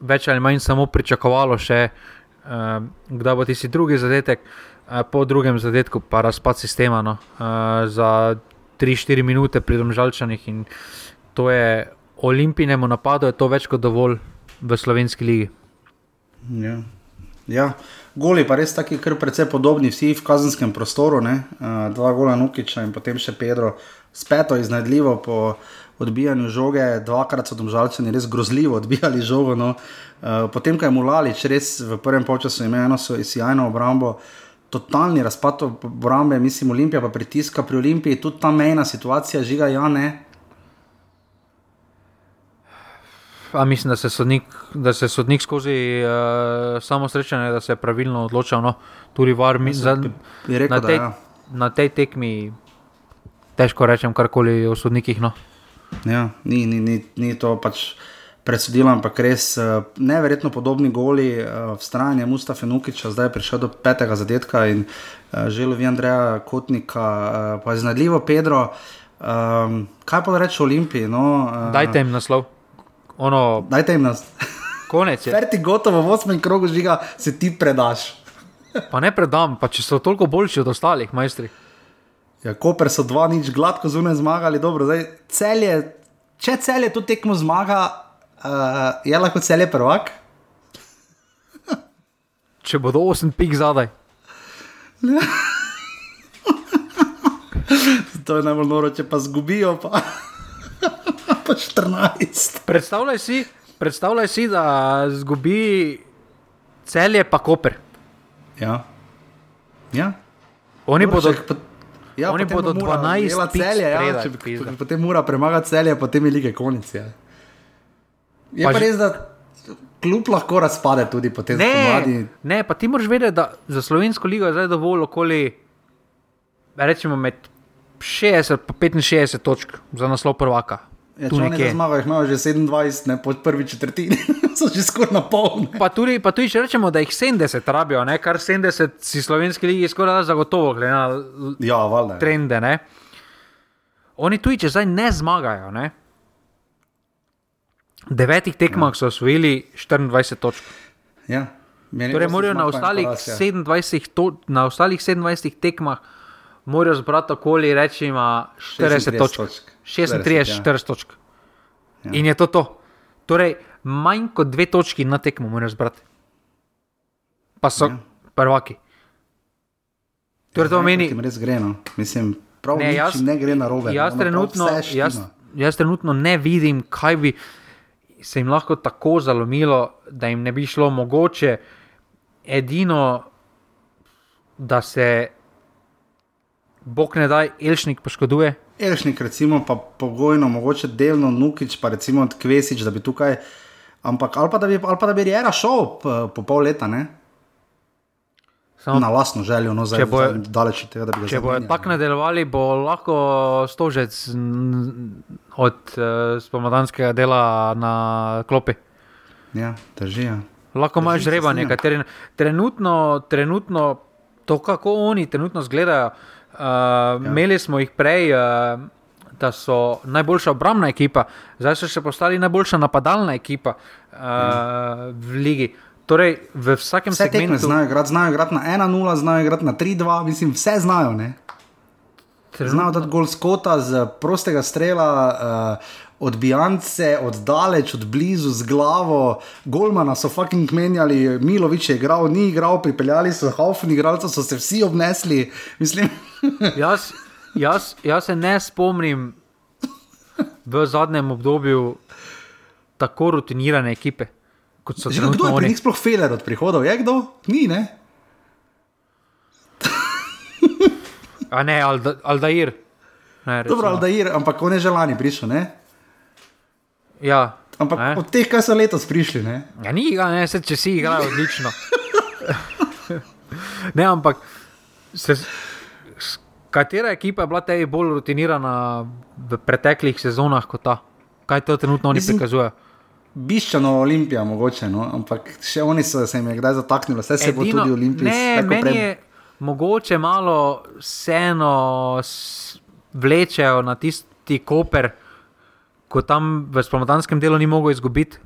več ali manj samo pričakovalo še, uh, kdaj bo tisti drugi zadetek, uh, po drugem zadetku pa razpad sistema no, uh, za 3-4 minute pri domžalčanih in to je olimpijnemu napadu, je to več kot dovolj v slovenski ligi. Ja. ja, goli pa res taki, kar precej podobni, vsi v kazenskem prostoru, ne? uh, dva gola Nukiča in potem še Pedro, speto iznajdljivo po odbijanju žoge, dvakrat so domžalčani res grozljivo odbijali žogo. No? Uh, potem, ko je Mulalič res v prvem polčasu imel eno sjajno obrambo. Totalni razpad obrambe, mislim, Olimpija pa pritiska pri Olimpiji, tudi ta mejna situacija, žiga, ja, ne. A mislim, da se sodnik, da se sodnik skozi uh, samo srečanje, da se je pravilno odločal. No, tudi var, mi, za, Bi rekel, na, da tej, ja. na tej tekmi težko rečem karkoli o sodnikih. No. Ja, ni, ni, ni, ni to pač presodilo, ampak res uh, neverjetno podobni goli, uh, vztrajanje Mustafa Nukiča, zdaj je prišel do petega zadetka in uh, želovi Andreja Kotnika, uh, pa iznadljivo Pedro. Um, kaj pa reči o Olimpiji? No, uh, Dajte jim naslov. Ono, dajte jim nas. konec je. Ker ti gotovo v osmem krogu žiga, se ti predaš. Pa ne predam, pa če so toliko boljši od ostalih, majstri. Ja, Koper so dva nič gladko zunaj zmagali, dobro, zdaj celje, če celje to tekmo zmaga, uh, je lahko celje prvak. Če bodo 8 pik zadaj. To je najbolj noro, če pa zgubijo, pa, pa 14. Predstavljaj si, predstavljaj si, da zgubi celje pa koper. Ja. Ja. Oni bodo, Če pa- ja, oni bodo bo Mura 12 ujela pic celje, ja, spredaj, če, pizda. potem mora premagati celje, potem je lige konec. Ja. Je Pa pa, res, da kljub lahko razpade tudi potem ne, spomladi. ne, pa ti moraš vedeti, da za slovensko ligo je zdaj dovolj okoli, rečemo, med 60 in 65 točk za naslov prvaka. Ja, Tu nekje. zmagajo, jih imajo že 27, ne, po prvi četrtini, so že skoraj na pol. ne. Pa tudi, pa tudi, če rečemo, da jih 70 rabijo, ne? kar 70 si slovenski ligi skoraj da zagotovo, glede na Ja, valjda. ja. trende. Ne? Oni tudi, če zdaj ne zmagajo, ne? v devetih tekmah so osvojili 24 točk. Ja. Torej, morajo na ostalih, poraz, ja. 27 to, na ostalih 27 tekmah morajo zbrati okoli rečima 40 36 točk. točk. 36, 40, ja. 40 točk. Ja. In je to to. Torej, manj kot dve točki na tekmo morajo zbrati. Pa so Ja. prvaki. Torej, to Zdaj, meni, kot jim res gre, no. Mislim, prav Ne, jaz- ne gre na robe. jaz, trenutno, jaz, Jaz... jaz trenutno ne vidim, kaj bi se jim lahko tako zalomilo, da jim ne bi šlo mogoče. Edino, da se Bog ne daj, Elšnik poškoduje. Elšnik, recimo, pa pogojno, mogoče delno Nukič, pa recimo Kvesič, da bi tukaj. Ampak ali pa da bi, ali pa da bi Riera šel po, po pol leta, ne? Samo, Na lastno željo, no, zdaj bojo- daleč od tega, da bi ga če bojo tako nadaljevali, bo lahko stožec od uh, spomladanskega dela na klopi. Ja, drži. Ja. Lahko imaš žrebanje, trenutno, trenutno, to kako oni trenutno izgledajo. Uh, ja. Imeli smo jih prej, uh, da so najboljša obrambna ekipa, zdaj so še postali najboljša napadalna ekipa uh, ja. v ligi. Torej, v vsakem Vse segmentu znajo igrati, znajo igrati na 1-0, znajo igrati na 3-2, mislim, vse znajo. Ne? Znajo dati gol skota z prostega strela, uh, odbijance, od daleč, od blizu, z glavo. Golmana so fucking menjali, Milovič je igral, ni igral, pripeljali so Haufen, igralce so se vsi obnesli. Mislim, jaz, jaz, jaz se ne spomnim v zadnjem obdobju tako rutinirane ekipe, kot so že kdo je pri njih sploh feler od prihodov? Je kdo? Ni, ne? A ne, Alda- Aldair. Ne, Dobro. Aldair, ampak on je že lani prišel, ne? Ja, Ampak ne. od teh, kaj so letos prišli, ne? Ja, ni ne, se, če si igrajo odlično. ne, ampak se, katera ekipa je bila tebi bolj rutinirana v preteklih sezonah kot ta? Kaj to trenutno oni Mislim- prikazujejo? Biščano Olimpija, mogoče, no? ampak še oni so se jim je kdaj zataknili, vse se bo tudi Olimpij. Ne, meni je mogoče malo vseeno vlečejo na tisti koper, ko tam v spomladanskem delu ni mogel izgubiti.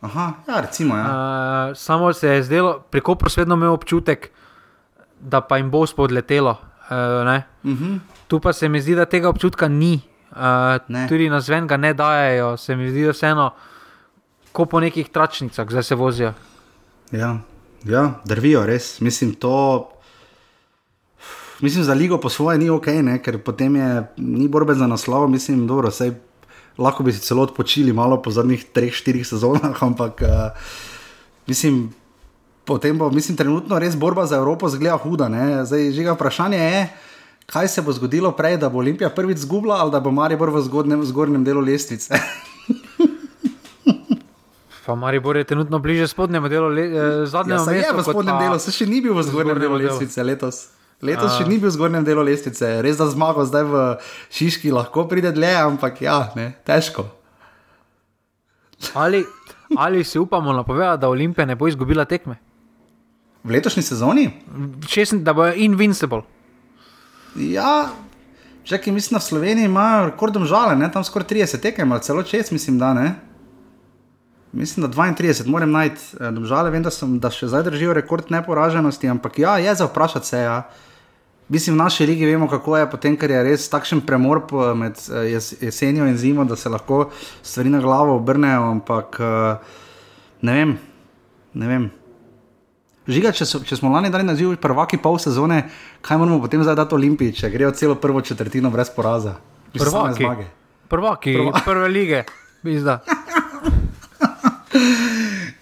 Aha, ja, recimo. Ja. Uh, samo se je zdelo, pri Kopru vedno imel občutek, da pa jim bo spodletelo. Uh. Uh -huh. tu pa se mi zdi, da tega občutka ni. Uh, Ne. tudi na zven ga ne dajo, se mi zdi, da vseeno, ko po nekih tračnicah, zdaj se vozijo. ja. ja, drvijo res. Mislim, to. Mislim, za ligo po svoje ni ok, ne? ker potem je ni borbe za naslov. Mislim, dobro, sej, lahko bi si celo odpočili malo po zadnjih treh, štirih sezonah, ampak uh, mislim, potem bo, mislim, trenutno res borba za Evropo zgleda huda. Ne? Zdaj, žiga vprašanje je, kaj se bo zgodilo prej, da bo Olimpija prvič zgubila ali da bo Maribor v zgodnem, zgornjem delu lestvice. Pa Maribor je trenutno bliže spodnjemu delu, le, eh, zadnjemu Ja, mestu. v kot spodnjem delu, se še ni bil v zgornjem delu lestvice letos. Letos še ni bil v zgornjem delu lestvice, res da zmago zdaj v Šiški lahko pride dlje, ampak ja, ne, težko. Ali, ali si upamo napovedati, da Olimpija ne bo izgubila tekme? V letošnji sezoni? Šestn, da bo invincible. Ja, čakaj, mislim, da v Sloveniji imajo rekordom žale, ne? tam skoraj 30 tekem, ali celo 6, mislim, da ne. Mislim, da 32, moram najti eh, žale, vem, da, sem, da še zdaj držijo rekord neporaženosti, ampak ja, je za vprašati se. Ja. Mislim, v naši ligi vemo, kako je potem, ker je res takšen premor med eh, jes, jesenjo in zimo, da se lahko stvari na glavo obrnejo, ampak eh, ne vem, ne vem. Žiga, če, so, če smo lani dali naziv prvaki pol sezone, kaj moramo potem zdaj dati Olimpiji, če grejo celo prvo četrtino brez poraza? Mislim, Prvaki. zmage. Prvaki, Prva- prve lige. Bizda.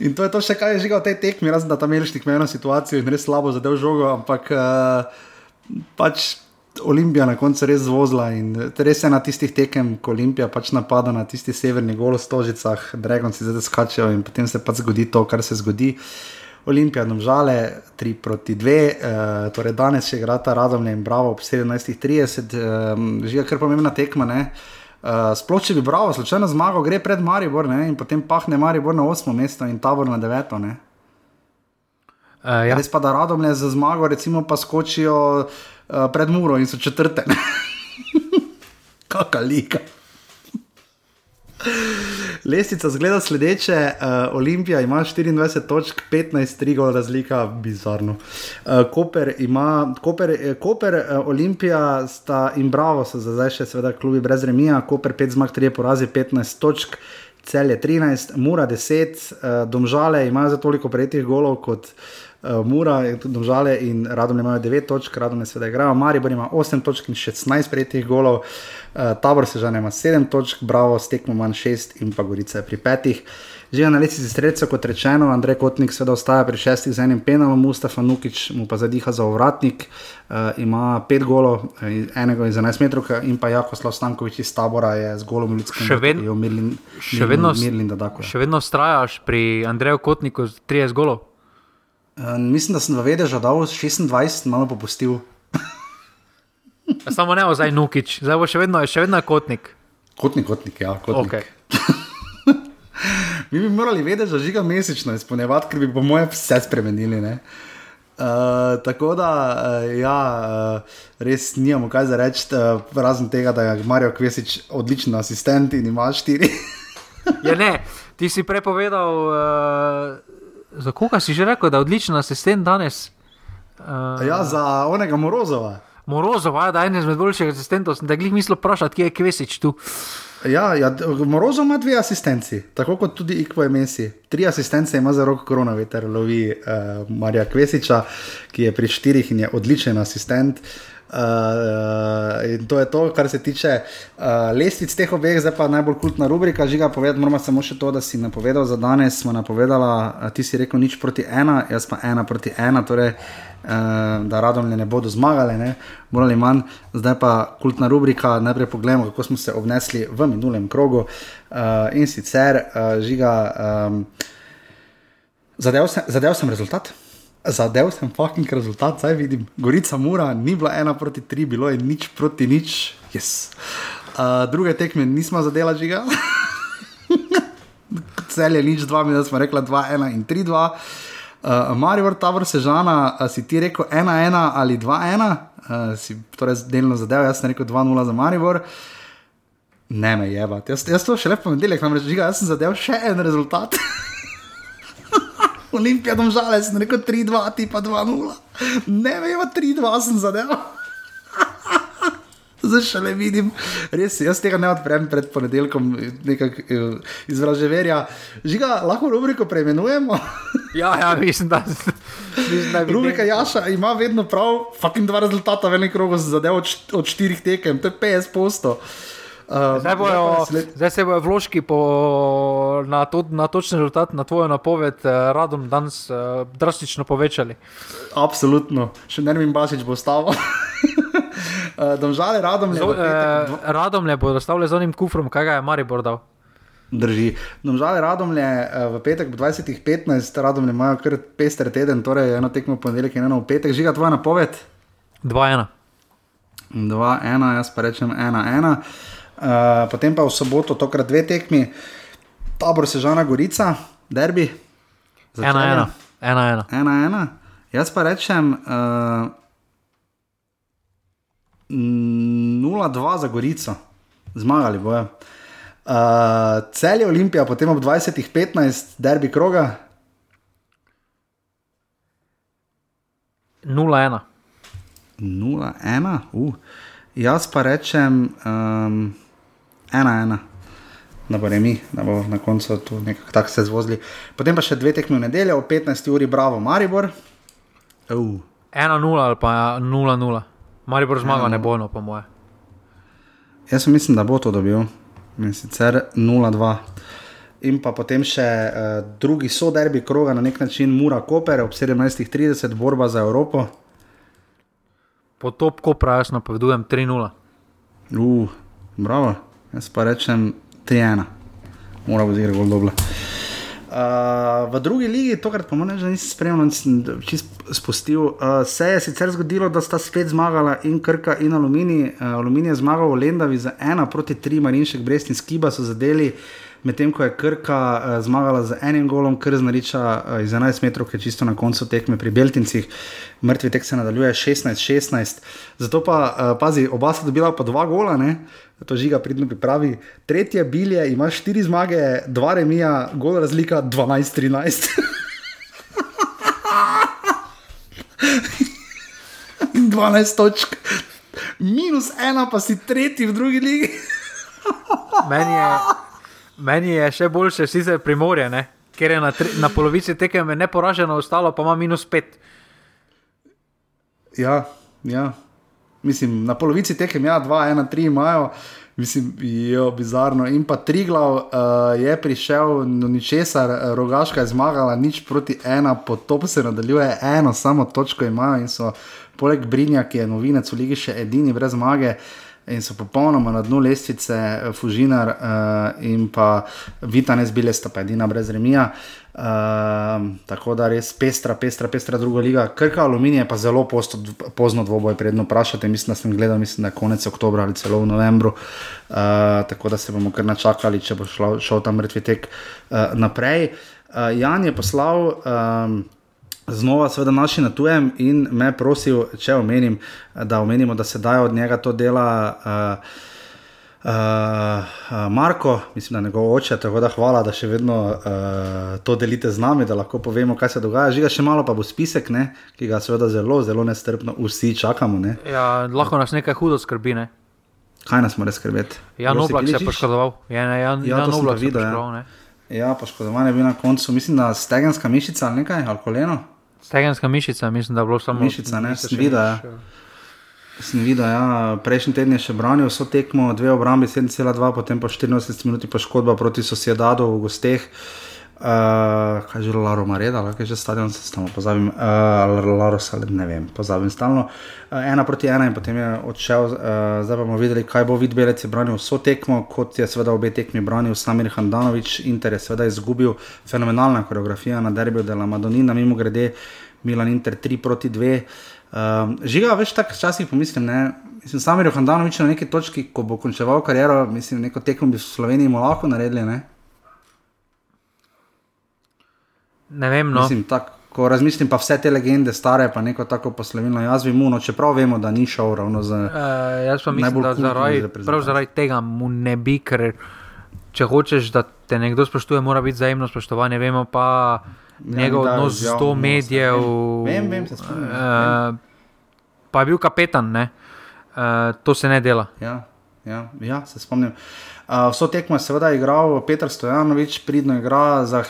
In to je to še kaj je žiga v tej tekmi, razen da tam Melšnik ima eno situacijo in res slabo zadev žogo, ampak uh, pač Olimpija na koncu res zvozila in res je na tistih tekem, ko Olimpija pač napada na tistih severnih golostožicah, Dragonci zdaj skačejo in potem se pač zgodi to, kar se zgodi. Olimpija, domžale, 3 proti 2, uh, torej danes še igrata Radomlje in Bravo ob 17.30, um, žiga kar pomembna tekma. Ne? Uh, sploh če bi Bravo slučajno zmagal, gre pred Maribor ne? in potem pahne Maribor na 8. mesto in Tabor na 9. Ne? Uh, ja. Res pa da Radomlje za zmago, recimo pa skočijo uh, pred Muro in so četrte. Kakšna liga. Lestvica zgleda sledeče, uh, Olimpija ima 24 točk, 15, 3 gol razlika, bizarno. Uh, Koper ima, Koper, eh, Koper uh, Olimpija sta in Bravo so zdaj še seveda klubi brez remija, Koper 5 zmag, 3 porazi, 15 točk. Cel je 13, Mura 10, uh, Domžale imajo za toliko prejetih golov kot uh, Mura, in tudi Domžale in Radom imajo 9 točk, Radom je seveda igrajo, Maribor ima 8 točk in 16 prejetih golov, uh, Tabor se žene ima 7 točk, Bravo s tekmo manj 6 in pa Gorica je pri 5. Že na lesici streljcev, kot rečeno, Andrej Kotnik seveda ostaja pri 6 z enim penalom, Mustafa Nukič mu pa zadiha za ovratnik, uh, ima 5 golov, eh, enega iz 11 metrov in pa Jakoslav Stankovič iz Tabora je z golom v ljudskem Še ved- je v Mirlin, še vedno Mirlin, da tako. Še vedno ustrajaš pri Andreju Kotniku z 30 golov. Uh, mislim, da sem v vedežu dal 26, malo popustil. Samo ne zdaj Nukič, zdaj bo še vedno, še vedno Kotnik. Kotnik, kotnik, ja, kotnik. Okay. Mi bi morali vedeti, da žiga mesečno izpolnjevati, ker bi po mojem vse spremenili. Ne? Uh, tako da, uh, ja, uh, res nimamo kaj za reči, uh, razen tega, da je Marijo Kvesič odličen asistent in ima štiri. Ja, ne, ti si prepovedal, uh, za koga si že rekel, da je odličen asistent danes. Uh, ja, za onega Morozova. Morozov, a, da je en izmed boljših asistentov, sem te glih mislil vprašati, kje je Kvesič tu. Ja, ja, Morozov ima dve asistenci, tako kot tudi Ikvo je Messi. Tri asistence ima za roko koronaveter, lovi uh, Marija Kvesiča, ki je pri štirih in je odličen asistent. Uh, in to je to, kar se tiče uh, lestvic teh obeh, zdaj pa najbolj kultna rubrika. Žiga, povedati moramo samo še to, da si napovedal za danes. Smo napovedala, ti si rekel nič proti ena, jaz pa ena proti ena, torej, uh, da radom ne bodo zmagali, ne? morali manj. Zdaj pa kultna rubrika, najprej pogledamo, kako smo se obnesli v minulem krogu. Uh, in sicer, uh, žiga, um, zadev, sem, zadev sem rezultat. Zadev sem fucking rezultat, zdaj vidim. Gorica Mura ni bila ena proti tri, bilo je nič proti nič. Yes. Uh, druge tekme nismo zadela žiga. Cel je nič dva, mi smo rekli dva, ena in tri, dva. Uh, Marijo Tabor Sežana, si ti rekel ena, ena ali dva, ena, uh, si torej delno zadev, jaz sem rekel dva, nula za Marijo. Ne me je, jaz, jaz to še lepo ponedeljek, namreč žiga, jaz sem zadev še en rezultat. Olimpija, tam žale, sem rekel 3-2, ti pa 2-0. Ne vem, 3-2 sem zadeval. Zdaj še le vidim, res, jaz tega ne odprem pred ponedeljkom, nekaj eh, izraževerja. Žiga, lahko rubriko preimenujemo. Ja, ja, mislim, da je. Rubrika Jaša ima vedno prav, fucking dva rezultata, velik rog za zadevo od štirih tekem, to je 50 postov. Uh, zdaj, bojo, zdaj se bojo vložki po, na, to, na točni rezultat, na tvojo napoved, uh, radom danes uh, drastično povečali. Absolutno, še ne vem, Basič bo ostal. Domžale, radom le. Uh, radom le bo ostal z onim kufrom, kaj ga je Maribor dal. Drži. Domžale, radom le v petek, v 20.15, radom le imajo kar pester teden, torej eno tekmo ponedeljek in eno v petek, žiga tvoja napoved. 2-1. 2-1, jaz pa rečem 1-1. Uh, potem pa v soboto, tokrat dve tekmi, tabor Sežana Gorica, derbi. Ena, ena. ena, ena. ena, ena. Jaz pa rečem uh, eh, 0-2 za Gorico, zmagali bojo. Uh, cel je Olimpija, potem ob 20-15, derbi kroga. 0-1. 0-1, uh. jaz pa rečem. Um, ena, ena. Da bo remi, da bo na koncu tu nekako tako se zvozili. Potem pa še dve tekme v nedeljo, ob 15. uri, bravo, Maribor. 1-0 ali pa 0-0. Maribor zmaga, ne bo no, po moje. Jaz mislim, da bo to dobil, in sicer 0-2. In pa potem še uh, drugi soderbi kroga, na nek način Mura Koper, ob 17:30, borba za Evropo. Po top Kopra, jaz napovedujem 3-0. Uf, uh, bravo. Jaz pa rečem 3-1, mora biti zelo dobro. Uh, v drugi ligi, tokrat pa moram reči, da nisem spremljal, nisem čist spustil. Uh, se je sicer zgodilo, da sta spet zmagala in Krka in Aluminij. Uh, Aluminij je zmagal v Lendavi za 1 proti 3, Marinšek, Brest in Skiba so zadeli medtem ko je Krka uh, zmagala z enim golom, kar znariča uh, iz 11 metrov, ki je čisto na koncu tekme pri Beltincih, mrtvi tek se nadaljuje 16-16. Zato pa, uh, pazi, oba sta dobila pa dva gola, ne? to žiga pridno pripravi. Tretje bilje ima štiri zmage, dva remija, gol razlika 12-13. In 12 točk, minus ena, pa si tretji v drugi ligi. Meni je, Meni je še boljše, si se primorje, ne? ker je na, tri, na polovici tekem neporaženo, ostalo pa ima minus pet. Ja, ja. Mislim, na polovici tekem, ja, dva, ena, tri imajo. Mislim, je bizarno. In pa tri glav uh, je prišel, no ničesar, rogaška je zmagala, nič proti ena, potop se nadaljuje, eno samo točko imajo in so, poleg Brinja, ki je novinec v Ligi, še edini brez zmage. Uh, in so popolnoma na dnu lestvice, eh, Fužinar uh, in pa Vitane zbile, sta pa edina brez remija. Uh, tako da res pestra, pestra, pestra druga liga. Krka aluminija pa zelo posto, pozno dvoboj, predno vprašate. Mislim, da sem gledal, mislim, da je konec oktobra ali celo v novembru. Uh, tako da se bomo kar načakali, če bo šlo, šel tam mrtvi tek uh, naprej. Uh, Jan je poslal. Um, znova, seveda, naši na tujem in me prosil, če omenim, da omenimo, da se da od njega to dela. Uh, Uh, Marko, mislim, da njegov oče, tako da hvala, da še vedno uh, to delite z nami, da lahko povemo, kaj se dogaja. Žiga še malo, pa bo spisek, ne, ki ga seveda zelo, zelo nestrpno vsi čakamo. Ne. Ja, lahko nas nekaj hudo skrbi. Ne? Kaj nas mora skrbeti? Jan Oblak se je poškodoval. Jan, Jan, ja, Jan Oblak je poškodoval. Ja, poškodovan je bil na koncu, mislim, da stegenska mišica ali nekaj, ali koleno. Stegenska mišica, mislim, da je bilo samo mišica, ne smida. Ja. Sem videl, ja, prejšnji teden je še branil vso tekmo, dve obrambi, 7,2, potem pa 84 minut poškodba proti sosedadu v gosteh. Uh, kaj je že Laro Mareda, ali kaj je že stadion, se stalno pozabim, uh, Laro Saled, ne vem, pozabim stalno. Uh, ena proti ena in potem je odšel, uh, zdaj bomo videli, kaj bo vid Belec je branil vso tekmo, kot je seveda obe tekmi branil Samir Handanovič, Inter je seveda izgubil, fenomenalna koreografija na derbiju dela Madonina, mimo grede Milan Inter 3 proti 2. Uh, žiga, veš, tako včasih pomislim, ne, mislim, Samir Handanovič na neki točki, ko bo končeval kariero, mislim, neko tekmo bi v Sloveniji lahko naredili, ne? Ne vem, no. Mislim, tak, ko razmislim, pa vse te legende, stare, pa neko tako poslovilno, jaz bi mu, no, čeprav vemo, da ni šel ravno za. Uh, jaz pa mislim, da zaradi, prav zaradi tega mu ne bi, ker če hočeš, da te nekdo spoštuje, mora biti vzajemno spoštovanje. Vemo pa Ja, njegov odnos do no, medijev. vem, vem, se spomnim, Uh, pa je bil kapetan, ne? Uh, to se ne dela. Ja, ja, ja se spomnim. Uh, vso tekmo je seveda igral Petr Stojanovič, pridno igra za uh,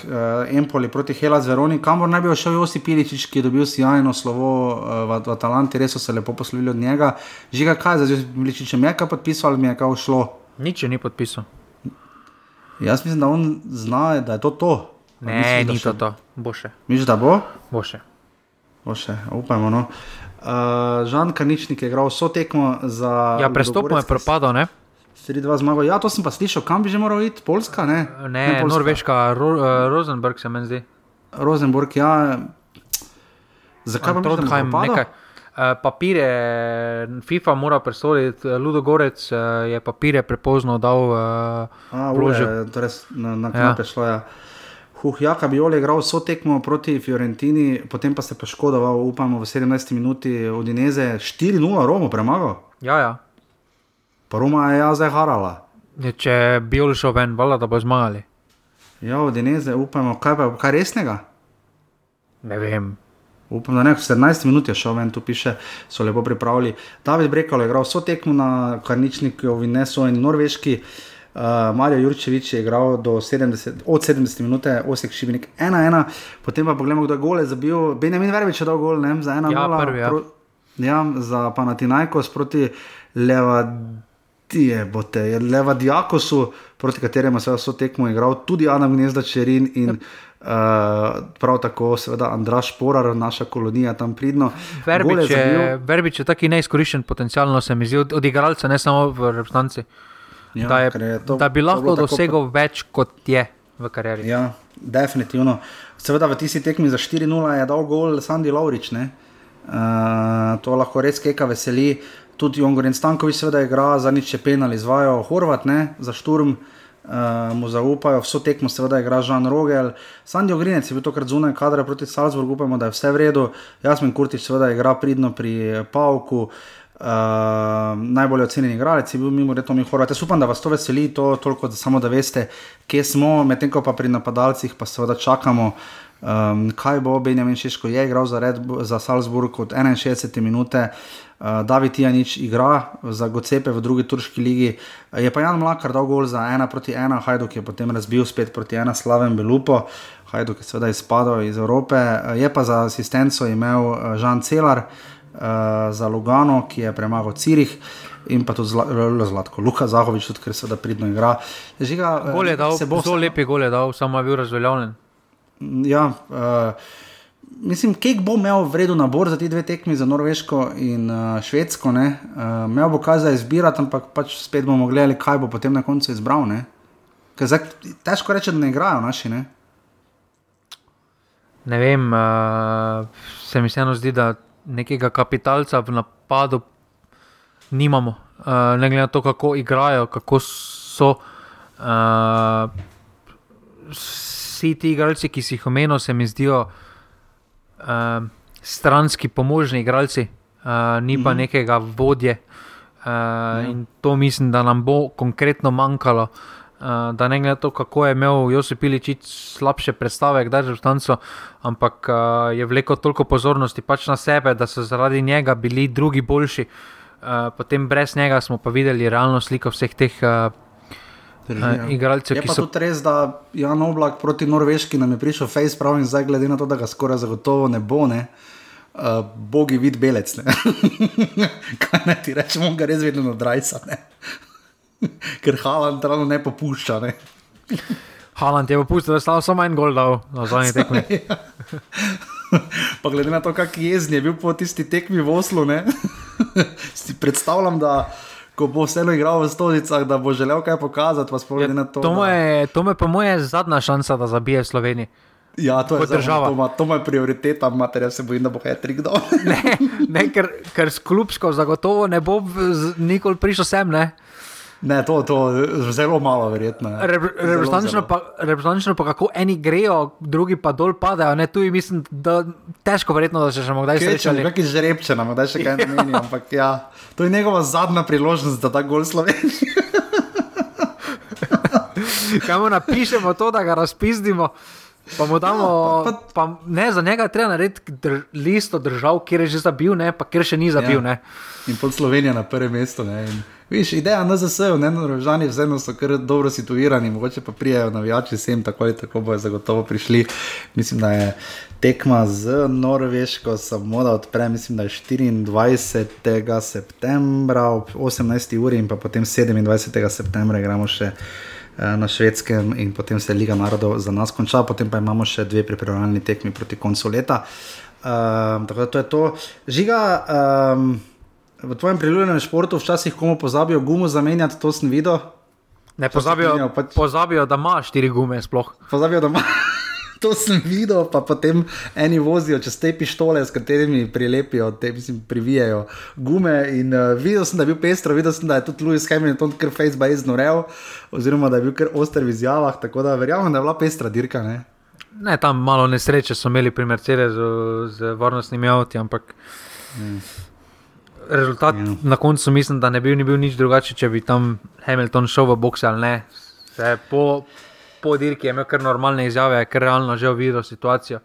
Empoli proti Hellas Veroni, kamor naj bi šel Josip Piličič, ki je dobil sjajno slovo uh, v, v Atalanti, res so se lepo poslovili od njega. Žiga, kaj je za Josip Piličičem, je kaj podpisal ali mi je kaj šlo? Nič je ni podpisal. Jaz mislim, da on zna, da je to to. Ne, mislim, ni še- to to. Bo še. Misliš, da bo? Bo še. Bo še, upajmo. No. Uh, Žan Karničnik je igral vso tekmo za. Ja, prestopno je Ludogorets, propadal, ne? 3-2 zmago. Ja, to sem pa slišal, kam bi že moral iti, Poljska, ne? Ne, Poljska. Norveška, Ro, uh, Rosenberg se meni zdi. Rosenborg, ja. Zakaj pa da bo Trondheim, propadel? nekaj. Uh, papire, FIFA mora presoditi, Ludogorec uh, je papire prepozno dal. Uh, A, ure, torej na, na knape ja. šlo. Ja. Huh, Jaka bi Oli igral vso tekmo proti Fiorentini, potem pa se poškodoval, upamo, v 17 minuti od Ineze 4-0 Romo premagal. ja, ja. Pa Roma je ja zdaj harala. Ja, Če bi Oli šel ven, valjda, da bo zmagali. Ja, od Ineze, upamo, kaj pa kaj resnega. Ne vem. Upam, da ne, 17 minut je šel ven, tu piše, so lepo pripravili. David Brekalo je igral vso tekmo na Karničniku, v Neso in Norveški. Uh, Marijo Jurčevič je igral do 70, od 70 minut, Osek Šibenik 1-1, potem pa pogledamo, kdo je gole zabil. Benjamin Verbič je dal gol, ne vem, za 1-0. Ja, prvi, ja. Pro, ja, za Panatinajkos proti Levadije, bote, Levadijakosu, proti kateremu se je vso tekmo igral tudi Adam Gnezda Čerin in uh, prav tako seveda Andraš Porar, naša kolonija tam pridno. Verbič je, zabil- Verbič je taki neizkoriščen potencialno, se mi zdi, od, od igralca, ne samo v reprezentanci. Ja, da, je, je to, da bi lahko bilo tako dosegel več, kot je v karieri. Ja, definitivno. Seveda v tisti tekmi za 4-0 je dal gol Sandy Laurič. ne. Uh, to lahko res keka veseli. Tudi Jongoren Stankovič seveda igra, za nič penal izvajal Horvat, ne, za šturm. Uh, mu zaupajo, vso tekmo seveda igra Žan Rogel. Sandy Ogrinec je bil tokrat zunaj kadra proti Salzburgu, upamo, da je vse v redu. Jasmin Kurtič seveda igra pridno pri eh, Pavku. Uh, najbolj ocenjeni igralec je bil mimo redo mi Horvat. Jaz upam, da vas to veseli, to toliko, da samo da veste, kje smo, medtem ko pa pri napadalcih pa seveda čakamo, um, kaj bo Benjamin Šeško je igral za, Red, za Salzburg od 61 minute. Uh, David Janič igra za Gocepe v drugi turški ligi. Je pa Jan Mlakar dal gol za 1 proti 1, Hajduk je potem razbil spet proti 1 Slaven Belupo. Hajduk je seveda izpadel iz Evrope. Je pa za asistenco imel Žan Celar uh, za Lugano, ki je premagal Cirih. In pa tudi zla, zelo zlatko, Luka Zahovič, tudi ker seveda pridno igra. Žiga, uh, Gol je dal, se bo zelo lepi gol je dal, samo je bil razveljavljen. Ja, uh, mislim, Kek bo imel vredu nabor za ti dve tekmi, za Norveško in uh, Švedsko. ne. Uh, imel bo kaj za izbirati, ampak pač spet bomo gledali, kaj bo potem na koncu izbral. ne. Ker Zdaj, težko reči, da ne igrajo naši. Ne? Ne vem, uh, se mi vseeno zdi, da nekega kapitalca v napadu nimamo. Uh, ne glede na to, kako igrajo, kako so. Uh, vsi ti igralci, ki si jih omenil, se mi zdijo uh, stranski, pomožni igralci, uh, ni pa Mhm. nekega vodje. Uh. In to mislim, da nam bo konkretno manjkalo. Uh, da ne glede na to, kako je imel Josip Iličič slabše predstave, kdaj že v stancu, ampak uh, je vlekel toliko pozornosti pač na sebe, da so zaradi njega bili drugi boljši. Uh, potem brez njega smo pa videli realno sliko vseh teh uh, uh, igralcev, Je pa so tudi res, da Jan Oblak proti Norveški nam je prišel face prav in zdaj glede na to, da ga skoraj zagotovo ne bo. Ne? uh, bogi vid belec. ne. Kaj naj ti rečemo, on ga res vedno nadrajsa. ne. Ker Haaland ravno ne popušča. Ne. Haaland je popustil, da je stal samo en gol dal na zadnji tekmi. Pa glede na to, kako jezni je bil po tisti tekmi v Oslu, ne? si predstavljam, da ko bo vseeno igral v Stolicah, da bo želel kaj pokazati, to. Ja, To mu da- je, to je po moje zadnja šansa, da zabije v Sloveniji. Ja, to je država. To, ima, to ima prioriteta, mater, jaz se bojim, da bo hetrik dol. Ne, ne ker, ker s klubsko zagotovo ne bo nikoli prišel sem. Ne. Ne, to, to zelo malo verjetno. Reprezentančno pa, reprezentančno pa kako eni grejo, drugi pa dol padajo. Ne, tu mislim, da težko verjetno, da se še bomo kdaj srečali. kakšen žrebče nam, da še kaj ne meni, ampak ja, to je njegova zadnja priložnost, da ta gol Sloveniji. Kaj mu napišemo to, da ga razpizdimo. Pa mu damo, Ja, pa- pa, pa, ne, za njega je treba narediti dr, listo držav, kjer je že zabil, ne, pa kjer še ni zabil. Ja. Ja. In pod Slovenijo na prvem mestu. ne, in Viš, ideja NZS-jev, ne norožani, vseeno so kar dobro situirani, mogoče pa prijajo navijači sem, tako ali tako bojo zagotovo prišli. Mislim, da je tekma z Norveško, samo da odpre, mislim, da je 24. septembra ob 18. uri in potem 27. septembra igramo še eh, na švedskem in potem se Liga narodov za nas konča, potem pa imamo še dve pripravljalni tekmi proti koncu leta. Um, tako da to je to. Žiga, um, v tvojem priljubljenem športu včasih komu pozabijo gumo zamenjati, to sem videl. Ne pozabijo, menjajo pač- pozabijo, da ima štiri gume sploh. Pozabijo, da ima. To sem videl, pa potem eni vozijo čez te pištole, s katerimi prilepijo, te, mislim, privijajo gume. In uh, videl sem, da je bil pestro, videl sem, da je tudi Louis Hamilton kar Facebook iznorel, oziroma da je bil kar oster v izjavah. Tako da verjamem, da je bila pestra dirka. Ne? Ne, tam malo nesreče so imeli pri Mercedesu z varnostnimi avti, ampak rezultat Ja. na koncu mislim, da ne bi bil nič drugače, če bi tam Hamilton šel v boxe ali ne. Se po, po dirki je imel kar normalne izjave, ker realno že videl situacijo.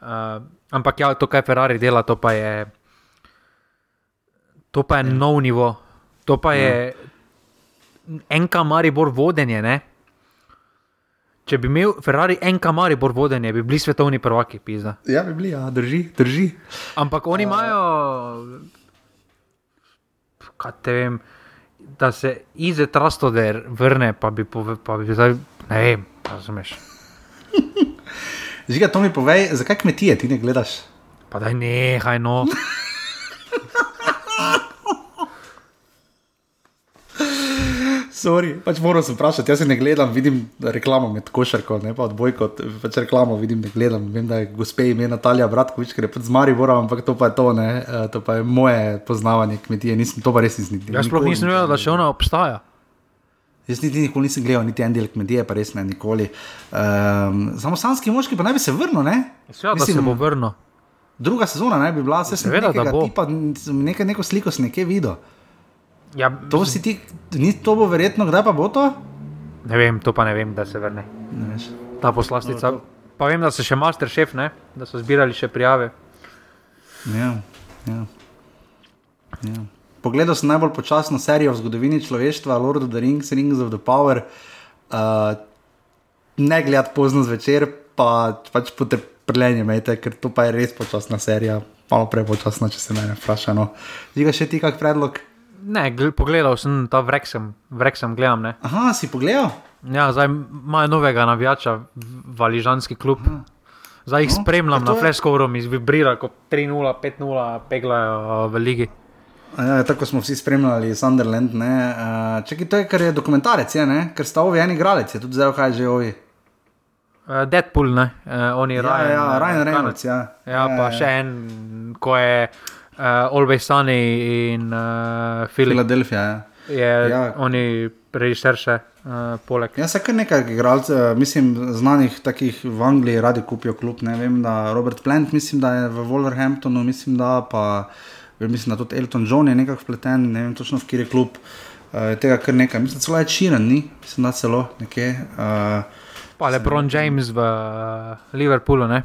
Uh, ampak ja, to, kaj Ferrari dela, to pa je, to pa je ja. nov nivo. To pa je enka Maribor vodenje. Ne? Če bi imel Ferrari enka Maribor vodenje, bi bili svetovni prvaki, pizda. Ja, bi bili, ja, drži, drži. Ampak oni imajo, kaj te vem, da se Ize Trastoder vrne, pa bi, pove, pa bi zdaj, ne vem, razumeš. Žiga, to mi povej, zakaj kmetije ti ne gledaš? Pa da nehaj no. Sorry, pač moram se vprašati. Jaz se ne gledam, vidim reklamo med košarko, ne pa odbojko, pač reklamo vidim, ne gledam. Vem, da je gospe ime Natalija Bratkovič, ker je pač z Maribora, ampak to pa je to, ne, Eh, to pa je moje poznavanje kmetije, nisem, to pa res nisem. Jaz sploh nisem vedel, da še ona obstaja. Jaz niti nikoli nisem gledal, niti en del kmetije, pa res ne nikoli. Um, samo sanski moški pa naj bi se vrnil, ne? Seveda, da se bo vrnil. Druga sezona naj bi bila, se sem Seveda, da bo. tipa, nekaj, neko sliko sem nekje videl. Ja, To si ti, ni to bo verjetno, kdaj pa bo to? ne vem, to pa ne vem, da se vrne. Ta poslastica. Pa vem, da so še Masterchef, ne? da so zbirali še prijave. Ja, ja. Ja. Pogledal sem najbolj počasno serijo v zgodovini človeštva, Lord of the Rings, Rings of the Power. Uh, ne gledati pozno zvečer, pa pač potrpljenje imejte, ker to pa je res počasna serija, malo prepočasna, če se mene vpraša. No. Žiga še ti kak predlog? Ne, gl- pogledal sem ta Vrexem, Vrexem gledam. Ne? Aha, si pogledal? Ja, zdaj imajo novega navijača, Valižanski klub. Zdaj jih No, spremljam ja, to na je- Flashcoveru, mi zvibrira, ko 3-0, 5-0 peglajo v ligi. Ja, tako smo vsi spremljali Sunderland. ne. Čakaj, to je, ker je dokumentarec, je, ne? ker sta ovi en igralec, je tudi zdaj, kaj že ovi. Deadpool, ne, uh, oni Ja, Ryan, ja, Ryan. Reynolds, ja. Ja, pa še en, ko je uh, Always Sunny in uh, Philip, Filadelfija. Ja. je Ja. ja. oni režiser še uh, poleg. Ja, se kar nekaj igralcev, mislim, znanih takih v Angliji radi kupijo klub. Ne vem, da Robert Plant, mislim, da je v Wolverhamptonu, mislim, da pa vem, mislim, da tudi Elton John je nekako vpleten, ne vem točno v kjer je klub. Uh, tega kar nekaj, mislim, celo je Širen, ni, mislim, da celo nekje. Uh, Pa LeBron James v uh, Liverpoolu, ne.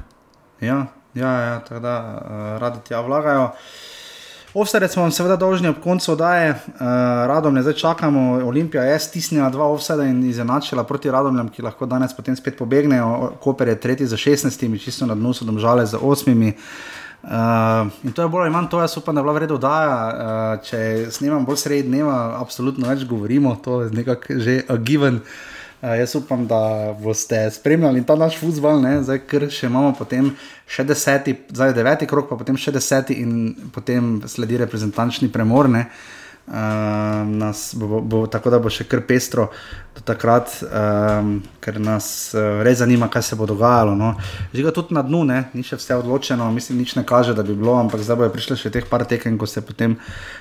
ja, ja, ja, tako da uh, radi tja vlagajo. Offside smo vam seveda dolžni ob koncu oddaje, uh, radom ne zdaj čakamo, Olimpija je stisnila dva offside in izenačila proti radomljam, ki lahko danes potem spet pobegnejo. Koper je tretji za 16, čisto na dnu so domžale za 8. Uh, in to je bolj ali manj to, jaz upam, da je bila vredna oddaja. Uh, če snemam bolj sredi dneva, absolutno več govorimo, to je nekako že a given. Uh, jaz upam, da boste spremljali ta naš futbol, zdaj ker še imamo potem še deseti, zdaj deveti krok, pa potem še deseti in potem sledi reprezentančni premor. Uh, Um, nas bo, bo, tako da bo še kar pestro do takrat, um, ker nas uh, res zanima, kaj se bo dogajalo. No. Žiga tudi na dnu, ne? ni še vse odločeno, mislim, nič ne kaže, da bi bilo, ampak zdaj bo prišlo še teh par tekem, ko se potem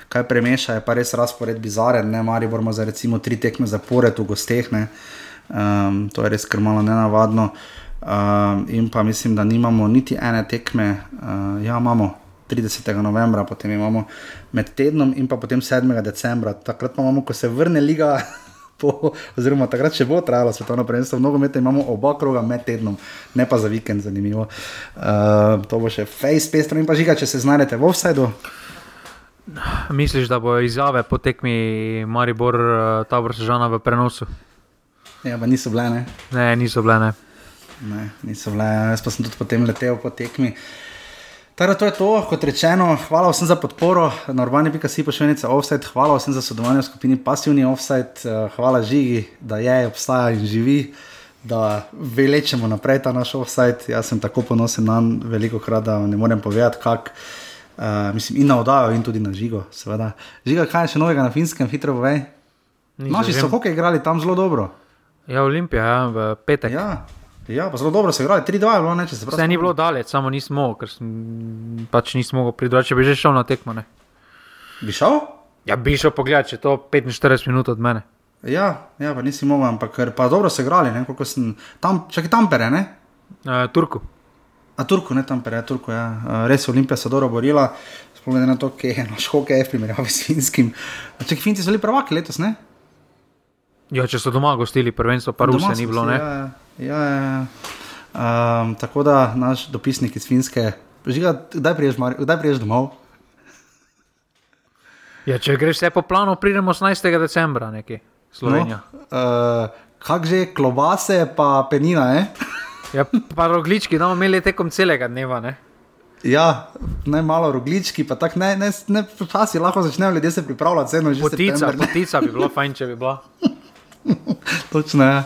kaj premeša, je pa res razpored bizaren, ne mari bomo za recimo tri tekme zapored v gosteh, um, to je res kar malo nenavadno. Um, in pa mislim, da nimamo niti ene tekme, uh, ja, imamo. 30. novembra, potem imamo med tednom in pa potem 7. decembra. Takrat pa imamo, ko se vrne liga, po, oziroma takrat še bo trajalo svetovno prvenstvo, mnogo meta imamo oba kroga med tednom, ne pa za vikend, zanimivo. Uh, to bo še face pestro in pa žiga, če se znajdete v offsajdu. Misliš, da bo izjave po tekmi Maribor, eh, ta vrstžana v prenosu? Ja, pa niso bile, ne? Ne, niso bile, ne. Ne, niso bile, jaz pa sem tudi potem letel po tekmi. Teda to je to, kot rečeno, hvala vsem za podporo, normalni pika si pošiljnica offset, hvala vsem za sodelovanje v skupini Passivni offset, eh, hvala Žigi, da je, obstaja in živi, da velečemo naprej ta naš offset. Jaz sem tako ponosen na njega, veliko krat, da ne morem povedati, kak. Uh, mislim, in na oddajo, in tudi na žigo, seveda. Žiga, kaj je še novega na finskem, hitro povej. Naši so hoke igrali tam zelo dobro. Ja, Olimpija, ja, v petek. Ja. Ja, pa zelo dobro se igrali, 3-2 je bilo, ne, če se pravi. Vse ni bilo daleč, samo nismo, ker sem, pač nismo mogli pridružiti, če bi že šel na tekmo. Ne. Bi šel? Ja, bi šel pogled, če to 45 minut od mene. Ja, ja pa nisi mogel, ampak pa dobro se igrali, ne, koliko sem tam, čakaj tam pere, ne? Uh, Turku. A Turku, ne tam pere, Turku, ja. Res Olimpija se dobro borila, spomnim na to, kje je naš hokej v primerjavi s finskim. Čakaj, finci so bili prvaki letos, ne? Ja, če so doma gostili prvenstvo, pa Rusije ni bilo? Ja, ja. Ja. Um, tako da naš dopisnik iz Finske, žiga, kdaj priješ, kdaj priješ domov? Ja, če greš vse po planu, pridemo 18. decembra, nekje Slovenija. No, uh, Kak že klobase, pa penina, ne? ja, pa roglički, da bomo imeli tekom celega dneva, ne? Ja, ne malo roglički, pa tako ne, ne, ne, včasih lahko začnejo ljudje se pripravljati, vseeno že. Potica, potica bi bilo fajn, če bi bila. Točno, ja.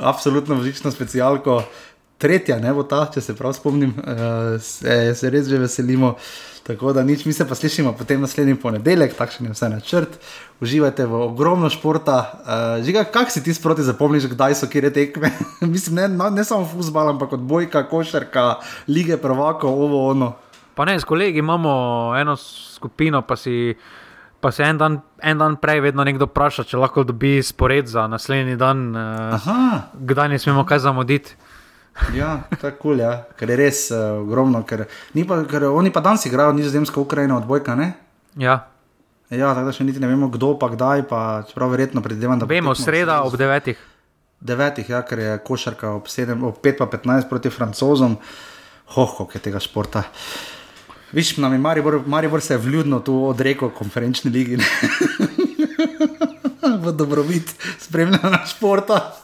absolutno božično specialko. Tretja, ne bo ta, če se prav spomnim, uh, se, se res že veselimo. Tako da nič, mi se pa slišimo potem naslednji ponedeljek, takšen je vse načrt. Uživajte v ogromno športa. Uh, žiga, kak si ti sproti zapomniš, kdaj so kire tekme? Mislim, ne, no, ne samo futbol, ampak odbojka, košarka, lige prvakov, ovo ono. Pa ne, s kolegi imamo eno skupino, pa si pa se en dan, en dan prej vedno nekdo vpraša, če lahko dobi spored za naslednji dan, uh, kdaj ne smemo kaj zamuditi. ja, tako cool, ja. ker je res uh, ogromno. Ker, pa, ker oni pa danes igrajo nizozemsko, Ukrajino, odbojka. Ne? Ja. Ja, tako da še niti ne vemo, kdo pa kdaj, pa čeprav verjetno predvidevam, da bo. Vemo, sreda ob devetih. Devetih, ja, ker je košarka ob, 7, ob 5 pa 15 proti francozom. Hoho, kaj tega športa. Uh, Viš, nam je Maribor, Maribor se je vljudno tu odrekel konferenčni ligi. v dobrobit spremljanja športa.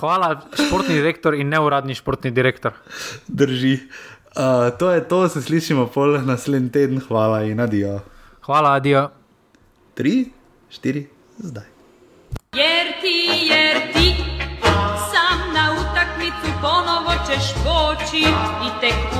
Hvala, športni direktor in neuradni športni direktor. Drži. Uh, to je to, se slišimo pol naslednji teden. Hvala in adijo. Hvala, adijo. Tri, štiri, zdaj. Jer ti, jer ti, sam na utakmicu ponovo ćeš poći i tek u